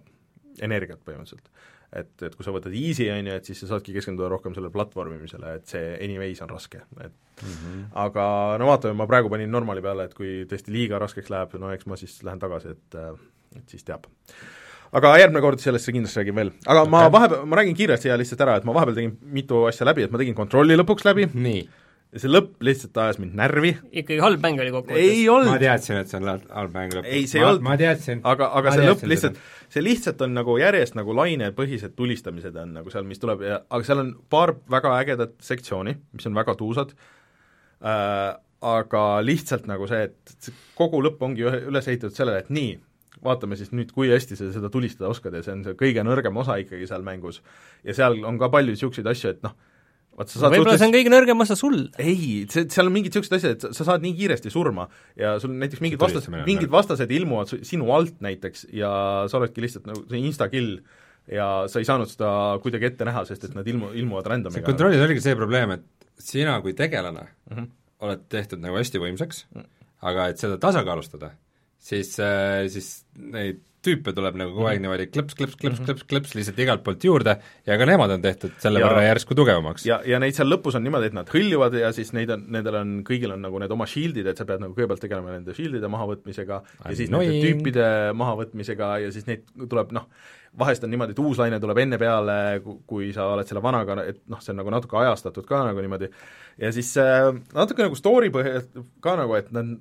energiat põhimõtteliselt et, et kui sa võtad easy, on ju, et siis sa saadki keskenduda rohkem sellele platvormimisele, et see anyways on raske, et mm -hmm. aga no vaatame, ma praegu panin normali peale, et kui tõesti liiga raskeks läheb, no eks ma siis lähen tagasi, et et siis teab aga järgmine kord sellest kindlasti räägin veel. aga okay. ma vahepeal, ma räägin kiiresti ja lihtsalt ära, et ma vahepeal tegin mitu asja läbi, et ma tegin kontrolli lõpuks läbi, nii ja see lõpp lihtsalt ajas mind närvi. ikkagi halb mäng oli kokkuvõttes? ei olnud. ma teadsin, et see on halb mäng lõpuks. ei, see ei olnud. ma teadsin. aga, aga see lõpp lihtsalt, see lihtsalt on nagu järjest nagu lainepõhised tulistamised on nagu seal, mis tuleb ja aga seal on paar väga ägedat sektsiooni, mis on väga tuusad äh,, aga lihtsalt nagu see, et kogu lõpp ongi üles ehitatud sellele, et nii, vaatame siis nüüd, kui hästi sa seda tulistada oskad ja see on see kõige nõrgem osa ikkagi seal mängus. ja seal on ka palju niisuguseid asju, et noh, võib-olla suhtes... see on kõige nõrgem osa sul. ei, see, seal on mingid niisugused asjad, et sa, sa saad nii kiiresti surma ja sul näiteks mingid vastased, mingid vastased ilmuvad sinu alt näiteks ja sa oledki lihtsalt nagu see insta-kill ja sa ei saanud seda kuidagi ette näha, sest et nad ilmu, ilmuvad random'iga. kontrollis oligi see probleem, et sina kui tegelane mm -hmm. oled tehtud nagu hästi võimsaks mm, -hmm. aga et seda tasakaalustada, siis, äh, siis neid tüüpe tuleb nagu kogu aeg mhm. niimoodi klõps, klõps, klõps, mhm. klõps, klõps lihtsalt igalt poolt juurde ja ka nemad on tehtud selle ja, võrra järsku tugevamaks. ja, ja neid seal lõpus on niimoodi, et nad hõljuvad ja siis neid on, nendel on, kõigil on nagu need oma shield'id, et sa pead nagu kõigepealt tegelema nende shield'ide mahavõtmisega ja siis nende tüüpide mahavõtmisega ja siis neid tuleb noh, vahest on niimoodi, et uus laine tuleb enne peale, kui sa oled selle vanaga, et noh, see on nagu natuke ajastatud ka nagu niimoodi, ja siis äh, natuke nagu story põhjal ka nagu, et nad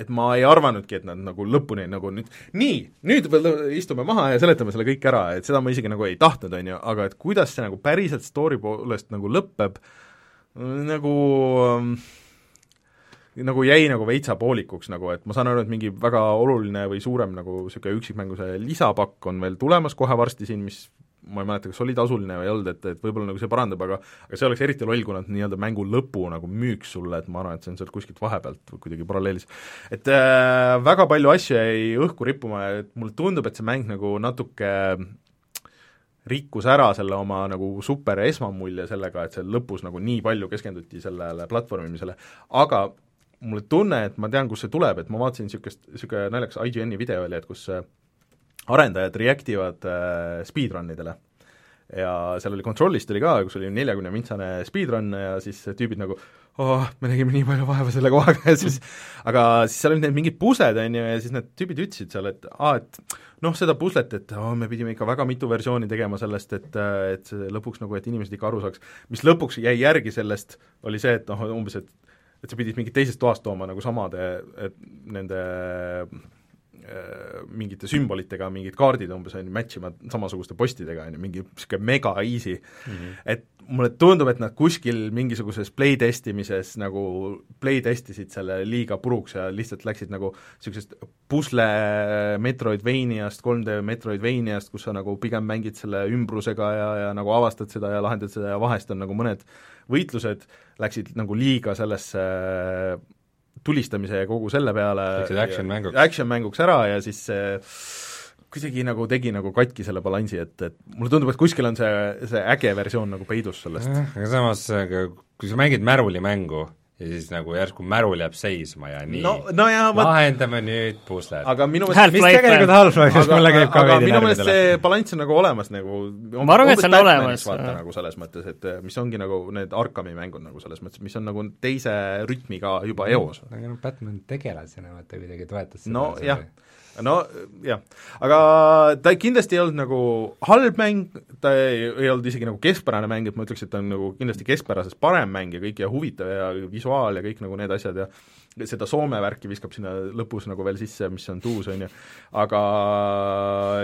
et ma ei arvanudki, et nad nagu lõpuni nagu nüüd nii, nüüd istume maha ja seletame selle kõik ära, et seda ma isegi nagu ei tahtnud, on ju, aga et kuidas see nagu päriselt story poolest nagu lõpeb, nagu nagu jäi nagu veitsa poolikuks nagu, et ma saan aru, et mingi väga oluline või suurem nagu niisugune üksikmängu see lisapakk on veel tulemas kohe varsti siin, mis ma ei mäleta, kas oli tasuline või ei olnud, et, et võib-olla nagu see parandab, aga aga see oleks eriti loll, kui nad nii-öelda mängu lõpu nagu müüks sulle, et ma arvan, et see on sealt kuskilt vahepealt kuidagi paralleelis. et äh, väga palju asju jäi õhku rippuma ja mulle tundub, et see mäng nagu natuke rikkus ära selle oma nagu super esmamulje sellega, et seal lõpus nagu nii palju keskenduti sellele platvormimisele, aga mulle tunne, et ma tean, kust see tuleb, et ma vaatasin niisugust, niisugune naljakas IGN-i video oli, et kus arendajad react ivad äh, speedrun idele. ja seal oli Controlist oli ka, kus oli neljakümne mintsane speedrun ja siis tüübid nagu oh, me nägime nii palju vaeva selle kohaga ja siis aga siis seal olid need mingid pusled, on ju, ja siis need tüübid ütlesid seal, et aa, et noh, seda puslet, et oh, me pidime ikka väga mitu versiooni tegema sellest, et et see lõpuks nagu, et inimesed ikka aru saaks, mis lõpuks jäi järgi sellest, oli see, et noh, umbes, et et sa pidid mingit teisest toast tooma nagu samade, et nende Äh, mingite sümbolitega mingid kaardid umbes, on ju, match ima samasuguste postidega, on ju, mingi niisugune mega easy mm. -hmm. et mulle tundub, et nad kuskil mingisuguses play testimises nagu play testisid selle liiga puruks ja lihtsalt läksid nagu niisugusest pusle Metroidvaniast, 3D Metroidvaniast, kus sa nagu pigem mängid selle ümbrusega ja, ja nagu avastad seda ja lahendad seda ja vahest on nagu mõned võitlused läksid nagu liiga sellesse tulistamise ja kogu selle peale läksid action ära ja siis see kuidagi nagu tegi nagu katki selle balansi, et, et mulle tundub, et kuskil on see, see äge versioon nagu peidus sellest. aga samas, kui sa mängid märulimängu, ja siis nagu järsku märul jääb seisma ja nii no, no ja, vaat... lahendame nüüd pusled. aga minu meelest mis tegelikult Half-Life'is mulle käib ka veidi minu meelest see balanss on nagu olemas nagu ma arvan, et see on olemas. vaata nagu selles mõttes, et mis ongi nagu need Arkami mängud nagu selles mõttes, mis on nagu teise rütmiga juba eos. aga noh, Batman tegelasena vaata kuidagi toetas seda. no jah no jah, aga ta kindlasti ei olnud nagu halb mäng, ta ei, ei olnud isegi nagu keskpärane mäng, et ma ütleks, et ta on nagu kindlasti keskpärasest parem mäng ja kõik ja huvitav ja visuaal ja kõik nagu need asjad ja seda Soome värki viskab sinna lõpus nagu veel sisse, mis on tuus, on ju, aga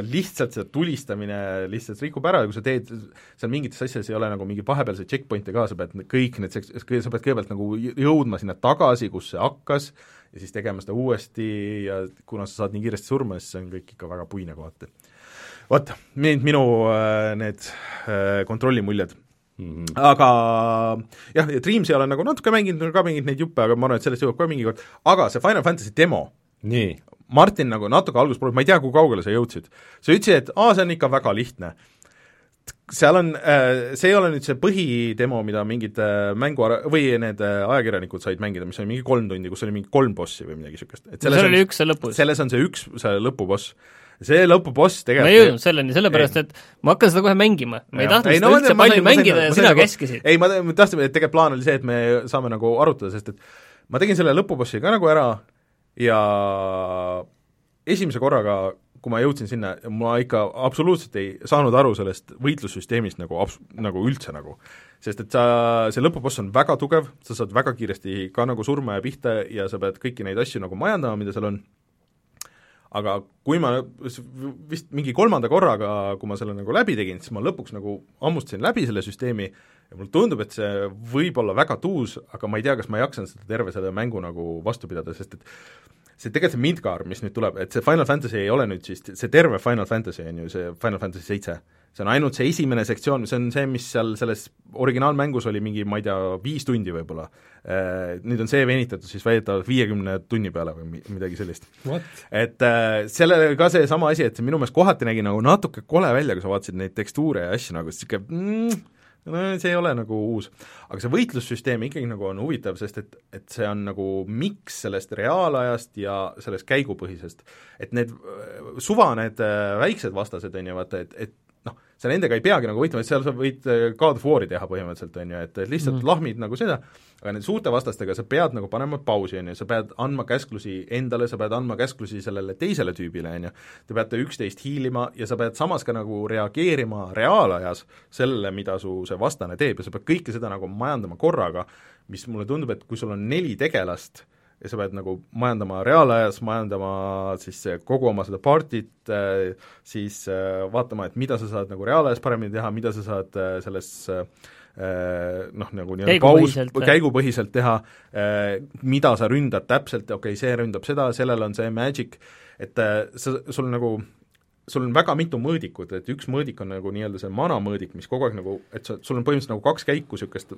lihtsalt see tulistamine lihtsalt rikub ära ja kui sa teed, seal mingites asjades ei ole nagu mingeid vahepealseid checkpoint'e ka, sa pead kõik need, sa pead kõigepealt nagu jõudma sinna tagasi, kus see hakkas, ja siis tegema seda uuesti ja kuna sa saad nii kiiresti surma, siis see on kõik ikka väga puine kohati. vot, need minu äh, need äh, kontrollimuljed mm. -hmm. aga jah, ja Dreamsi olen nagu natuke mänginud, ka mänginud neid juppe, aga ma arvan, et sellest jõuab ka mingi kord, aga see Final Fantasy demo. Martin nagu natuke alguses proovis, ma ei tea, kui kaugele sa jõudsid, sa ütlesid, et aa, see on ikka väga lihtne seal on, äh, see ei ole nüüd see põhidemo, mida mingid äh, mängu või need äh, ajakirjanikud said mängida, mis oli mingi kolm tundi, kus oli mingi kolm bossi või midagi niisugust. et selles seal oli üks see lõpus. selles on see üks, see lõpuboss. see lõpuboss tegelikult ma ei jõudnud selleni, sellepärast et ma hakkan seda kohe mängima, ma ei tahtnud seda no, üldse palju sain, mängida ja sina käskisid. ei, ma, ma tahtsin, et tegelikult plaan oli see, et me saame nagu arutada, sest et ma tegin selle lõpubossi ka nagu ära ja esimese korraga kui ma jõudsin sinna, ma ikka absoluutselt ei saanud aru sellest võitlussüsteemist nagu abs-, nagu üldse nagu. sest et sa, see lõpuboss on väga tugev, sa saad väga kiiresti ka nagu surma ja pihta ja sa pead kõiki neid asju nagu majandama, mida seal on, aga kui ma vist mingi kolmanda korraga, kui ma selle nagu läbi tegin, siis ma lõpuks nagu hammustasin läbi selle süsteemi ja mulle tundub, et see võib olla väga tuus, aga ma ei tea, kas ma jaksan seda terve selle mängu nagu vastu pidada, sest et see tegelikult see Midgar, mis nüüd tuleb, et see Final Fantasy ei ole nüüd siis see terve Final Fantasy on ju see Final Fantasy seitse, see on ainult see esimene sektsioon, see on see, mis seal selles originaalmängus oli mingi, ma ei tea, viis tundi võib-olla. Äh, nüüd on see venitatud siis väidetavalt viiekümne tunni peale või mi-, midagi sellist. et äh, sellele ka seesama asi, et see minu meelest kohati nägi nagu natuke kole välja, kui sa vaatasid neid tekstuure ja asju nagu, niisugune mm, no see ei ole nagu uus. aga see võitlussüsteem ikkagi nagu on huvitav, sest et, et see on nagu miks sellest reaalajast ja sellest käigupõhisest. et need suva, need väiksed vastased, on ju, vaata, et, et sa nendega ei peagi nagu võitlema, et seal sa võid äh, God of War'i teha põhimõtteliselt, on ju, et lihtsalt mm. lahmid nagu seda, aga nende suurte vastastega sa pead nagu panema pausi, on ju, sa pead andma käsklusi endale, sa pead andma käsklusi sellele teisele tüübile, on ju, te peate üksteist hiilima ja sa pead samas ka nagu reageerima reaalajas sellele, mida su see vastane teeb ja sa pead kõike seda nagu majandama korraga, mis mulle tundub, et kui sul on neli tegelast, ja sa pead nagu majandama reaalajas, majandama siis kogu oma seda partit, äh, siis äh, vaatama, et mida sa saad nagu reaalajas paremini teha, mida sa saad selles noh, nagu nii-öelda paus, käigupõhiselt teha, mida sa ründad täpselt, okei okay,, see ründab seda, sellel on see magic, et sa, sul nagu sul on väga mitu mõõdikut, et üks mõõdik on nagu nii-öelda see mana mõõdik, mis kogu aeg nagu, et sa, sul on põhimõtteliselt nagu kaks käiku niisugust,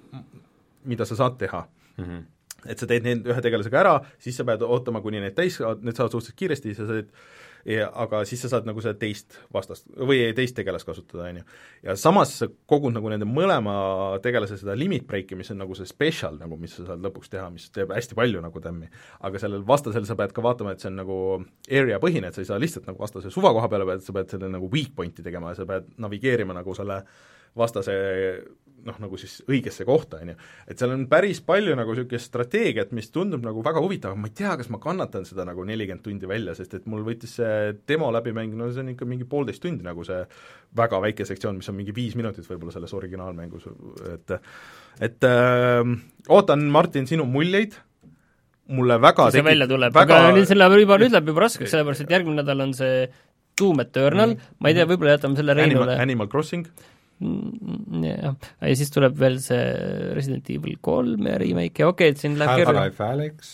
mida sa saad teha mm. -hmm et sa teed need ühe tegelasega ära, siis sa pead ootama, kuni need täis saavad, need saavad suhteliselt kiiresti, sa saad ja aga siis sa saad nagu seda teist vastast või teist tegelast kasutada, on ju. ja samas sa kogud nagu nende mõlema tegelase seda limit break'i, mis on nagu see special nagu, mis sa saad lõpuks teha, mis teeb hästi palju nagu tämmi. aga sellel vastasel sa pead ka vaatama, et see on nagu area põhine, et sa ei saa lihtsalt nagu vastase suva koha peale, vaid sa pead selle nagu weak point'i tegema ja sa pead navigeerima nagu selle vastase noh, nagu siis õigesse kohta, on ju. et seal on päris palju nagu niisugust strateegiat, mis tundub nagu väga huvitav, ma ei tea, kas ma kannatan seda nagu nelikümmend tundi välja, sest et mul võttis see demo läbi mäng, no see on ikka mingi poolteist tundi nagu see väga väike sektsioon, mis on mingi viis minutit võib-olla selles originaalmängus, et et äh, ootan, Martin, sinu muljeid, mulle väga see tegi, välja tuleb. väga..., aga nüüd see läheb juba, nüüd läheb juba raskeks, sellepärast et järgmine nädal on see Doom Eternal. Mm., ma ei tea, võib-olla jätame selle Reinule Animal, Animal Crossing jah, ja siis tuleb veel see Resident Evil kolm ja remake ja okei okay,, et siin läheb Half-Life Alyx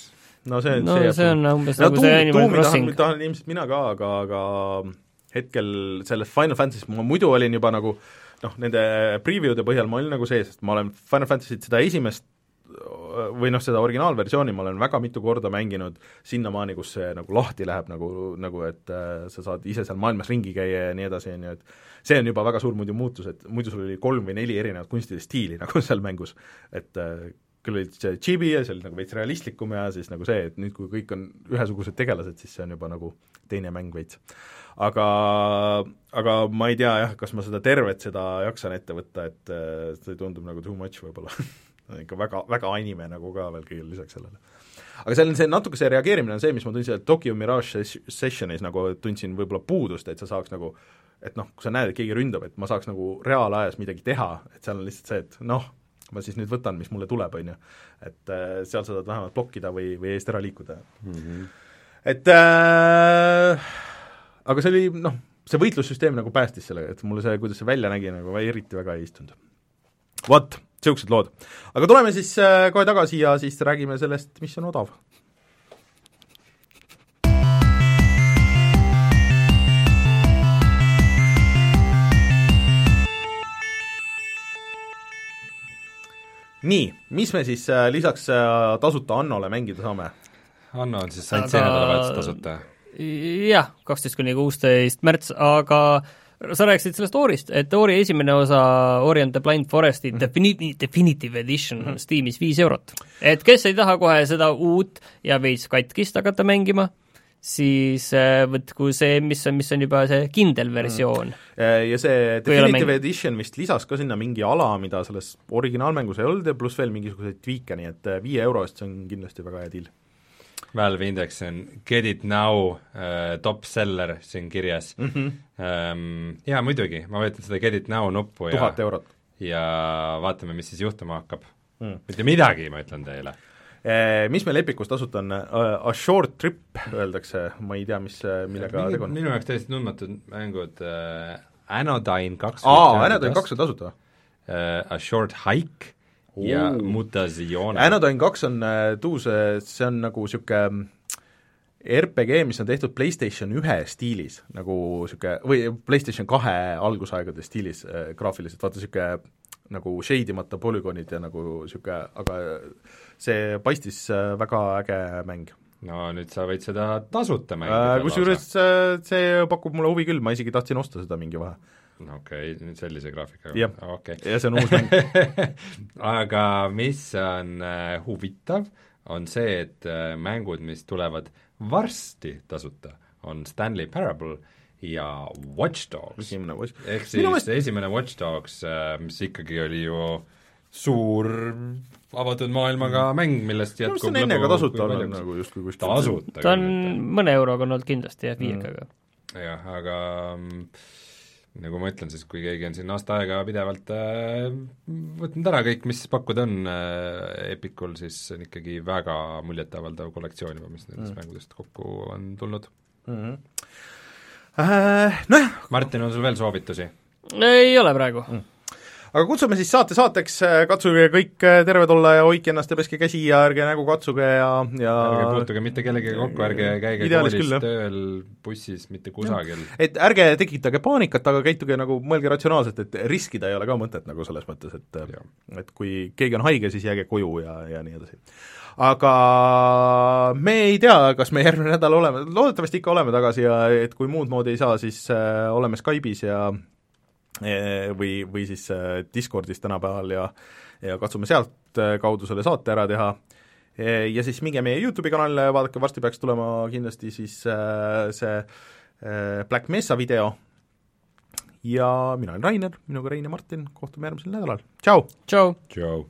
no see, no, see, see on umbes no, nagu see Animal Crossing. tahan ilmselt mina ka, aga, aga hetkel selles Final Fantasy's ma muidu olin juba nagu noh, nende preview'de põhjal ma olin nagu sees, sest ma olen Final Fantasy't seda esimest või noh, seda originaalversiooni ma olen väga mitu korda mänginud sinnamaani, kus see nagu lahti läheb nagu, nagu et äh, sa saad ise seal maailmas ringi käia ja nii edasi, on ju, et see on juba väga suur muidu muutus, et muidu sul oli kolm või neli erinevat kunstilist stiili nagu seal mängus, et äh, küll oli see chibi ja see oli nagu veits realistlikum ja siis nagu see, et nüüd, kui kõik on ühesugused tegelased, siis see on juba nagu teine mäng veits. aga, aga ma ei tea jah, kas ma seda tervet seda jaksan ette võtta, et äh, see tundub nagu too much võib-olla ikka väga, väga anime nagu ka veel kõigile lisaks sellele aga seal on see natuke see reageerimine on see, mis ma tundsin, et Tokyo Mirage Sessionis nagu tundsin võib-olla puudust, et sa saaks nagu et noh, kui sa näed, et keegi ründab, et ma saaks nagu reaalajas midagi teha, et seal on lihtsalt see, et noh, ma siis nüüd võtan, mis mulle tuleb, on ju. et äh, seal sa saad vähemalt blokkida või, või eest ära liikuda mm. -hmm. et äh, aga see oli noh, see võitlussüsteem nagu päästis selle, et mulle see, kuidas see välja nägi, nagu eriti väga ei istunud. vot, niisugused lood. aga tuleme siis äh, kohe tagasi ja siis räägime sellest, mis on odav nii, mis me siis äh, lisaks äh, tasuta Annole mängida saame? Anno on siis ainult aga... see nädalavahetus tasuta? jah, kaksteist kuni kuusteist märts, aga sa rääkisid sellest Orist, et Ori esimene osa, Ori and the Blind Foresti -hmm. defini-, definitive edition on. Steamis viis eurot. et kes ei taha kohe seda uut ja veits katkist hakata mängima, siis äh, võtku see, mis on, mis on juba see kindel versioon mm.. Ja see Definitive Edition vist lisas ka sinna mingi ala, mida selles originaalmängus ei olnud ja pluss veel mingisuguseid tweak'e, nii et äh, viie euro eest see on kindlasti väga hea deal. Valve Index on get it now äh, top seller siin kirjas mm. -hmm. Ähm, jaa, muidugi, ma vajutan seda get it now nuppu ja tuhat eurot. ja vaatame, mis siis juhtuma hakkab mm.. mitte midagi, ma ütlen teile mis meil Epicus tasuta on, A Short Trip öeldakse, ma ei tea, mis, millega tegu on. minu jaoks täiesti tundmatud mängud äh,, Anodyne kaks aa, Anodyne kaks on tasuta äh,? A Short Hike Ooh. ja Mutazione. Anodyne kaks on äh, tuus, see on nagu niisugune RPG, mis on tehtud PlayStation ühe stiilis, nagu niisugune, või PlayStation kahe algusaegade stiilis äh, graafiliselt, vaata niisugune nagu shade imata polügoonid ja nagu niisugune, aga see paistis äh, väga äge mäng. no nüüd sa võid seda tasuta mängida äh, kusjuures äh, see pakub mulle huvi küll, ma isegi tahtsin osta seda mingi vahe. okei okay,, nüüd sellise graafikaga? jah okay., ja see on uus mäng aga mis on äh, huvitav, on see, et äh, mängud, mis tulevad varsti tasuta, on Stanley Parable ja Watch Dogs. ehk siis meelest... esimene Watch Dogs, äh, mis ikkagi oli ju suur avatud maailmaga mm. mäng, millest jätkub on enne ka tasuta olnud nagu justkui kuskil tasuta ta on mõne euroga olnud kindlasti jah, viiekaga mm.. jah, aga mm, nagu ma ütlen, siis kui keegi on siin aasta aega pidevalt äh, võtnud ära kõik, mis pakkuda on äh, Epicul, siis on ikkagi väga muljetavaldav kollektsioon juba, mis nendest mm. mängudest kokku on tulnud mm. -hmm. Äh, nojah. Martin, on sul veel soovitusi? ei ole praegu mm aga kutsume siis saate saateks, äh, katsuge kõik äh, terved olla ja hoidke ennast ja peske käsi ja ärge nägu katsuge ja, ja ärge puutuge mitte kellegagi kokku, ärge käige koolis, tööl, bussis, mitte kusagil. et ärge tekitage paanikat, aga käituge nagu, mõelge ratsionaalselt, et riskida ei ole ka mõtet nagu selles mõttes, et ja. et kui keegi on haige, siis jääge koju ja, ja nii edasi aga me ei tea, kas me järgmine nädal oleme, loodetavasti ikka oleme tagasi ja et kui muud moodi ei saa, siis äh, oleme Skype'is ja Eh, või, või siis eh, Discordis tänapäeval ja ja katsume sealt kaudu selle saate ära teha. Ja siis minge meie YouTube'i kanalile, vaadake, varsti peaks tulema kindlasti siis see Black Mesa video ja mina olen Rainer, minuga Rein ja Martin, kohtume järgmisel nädalal, tšau! tšau! tšau!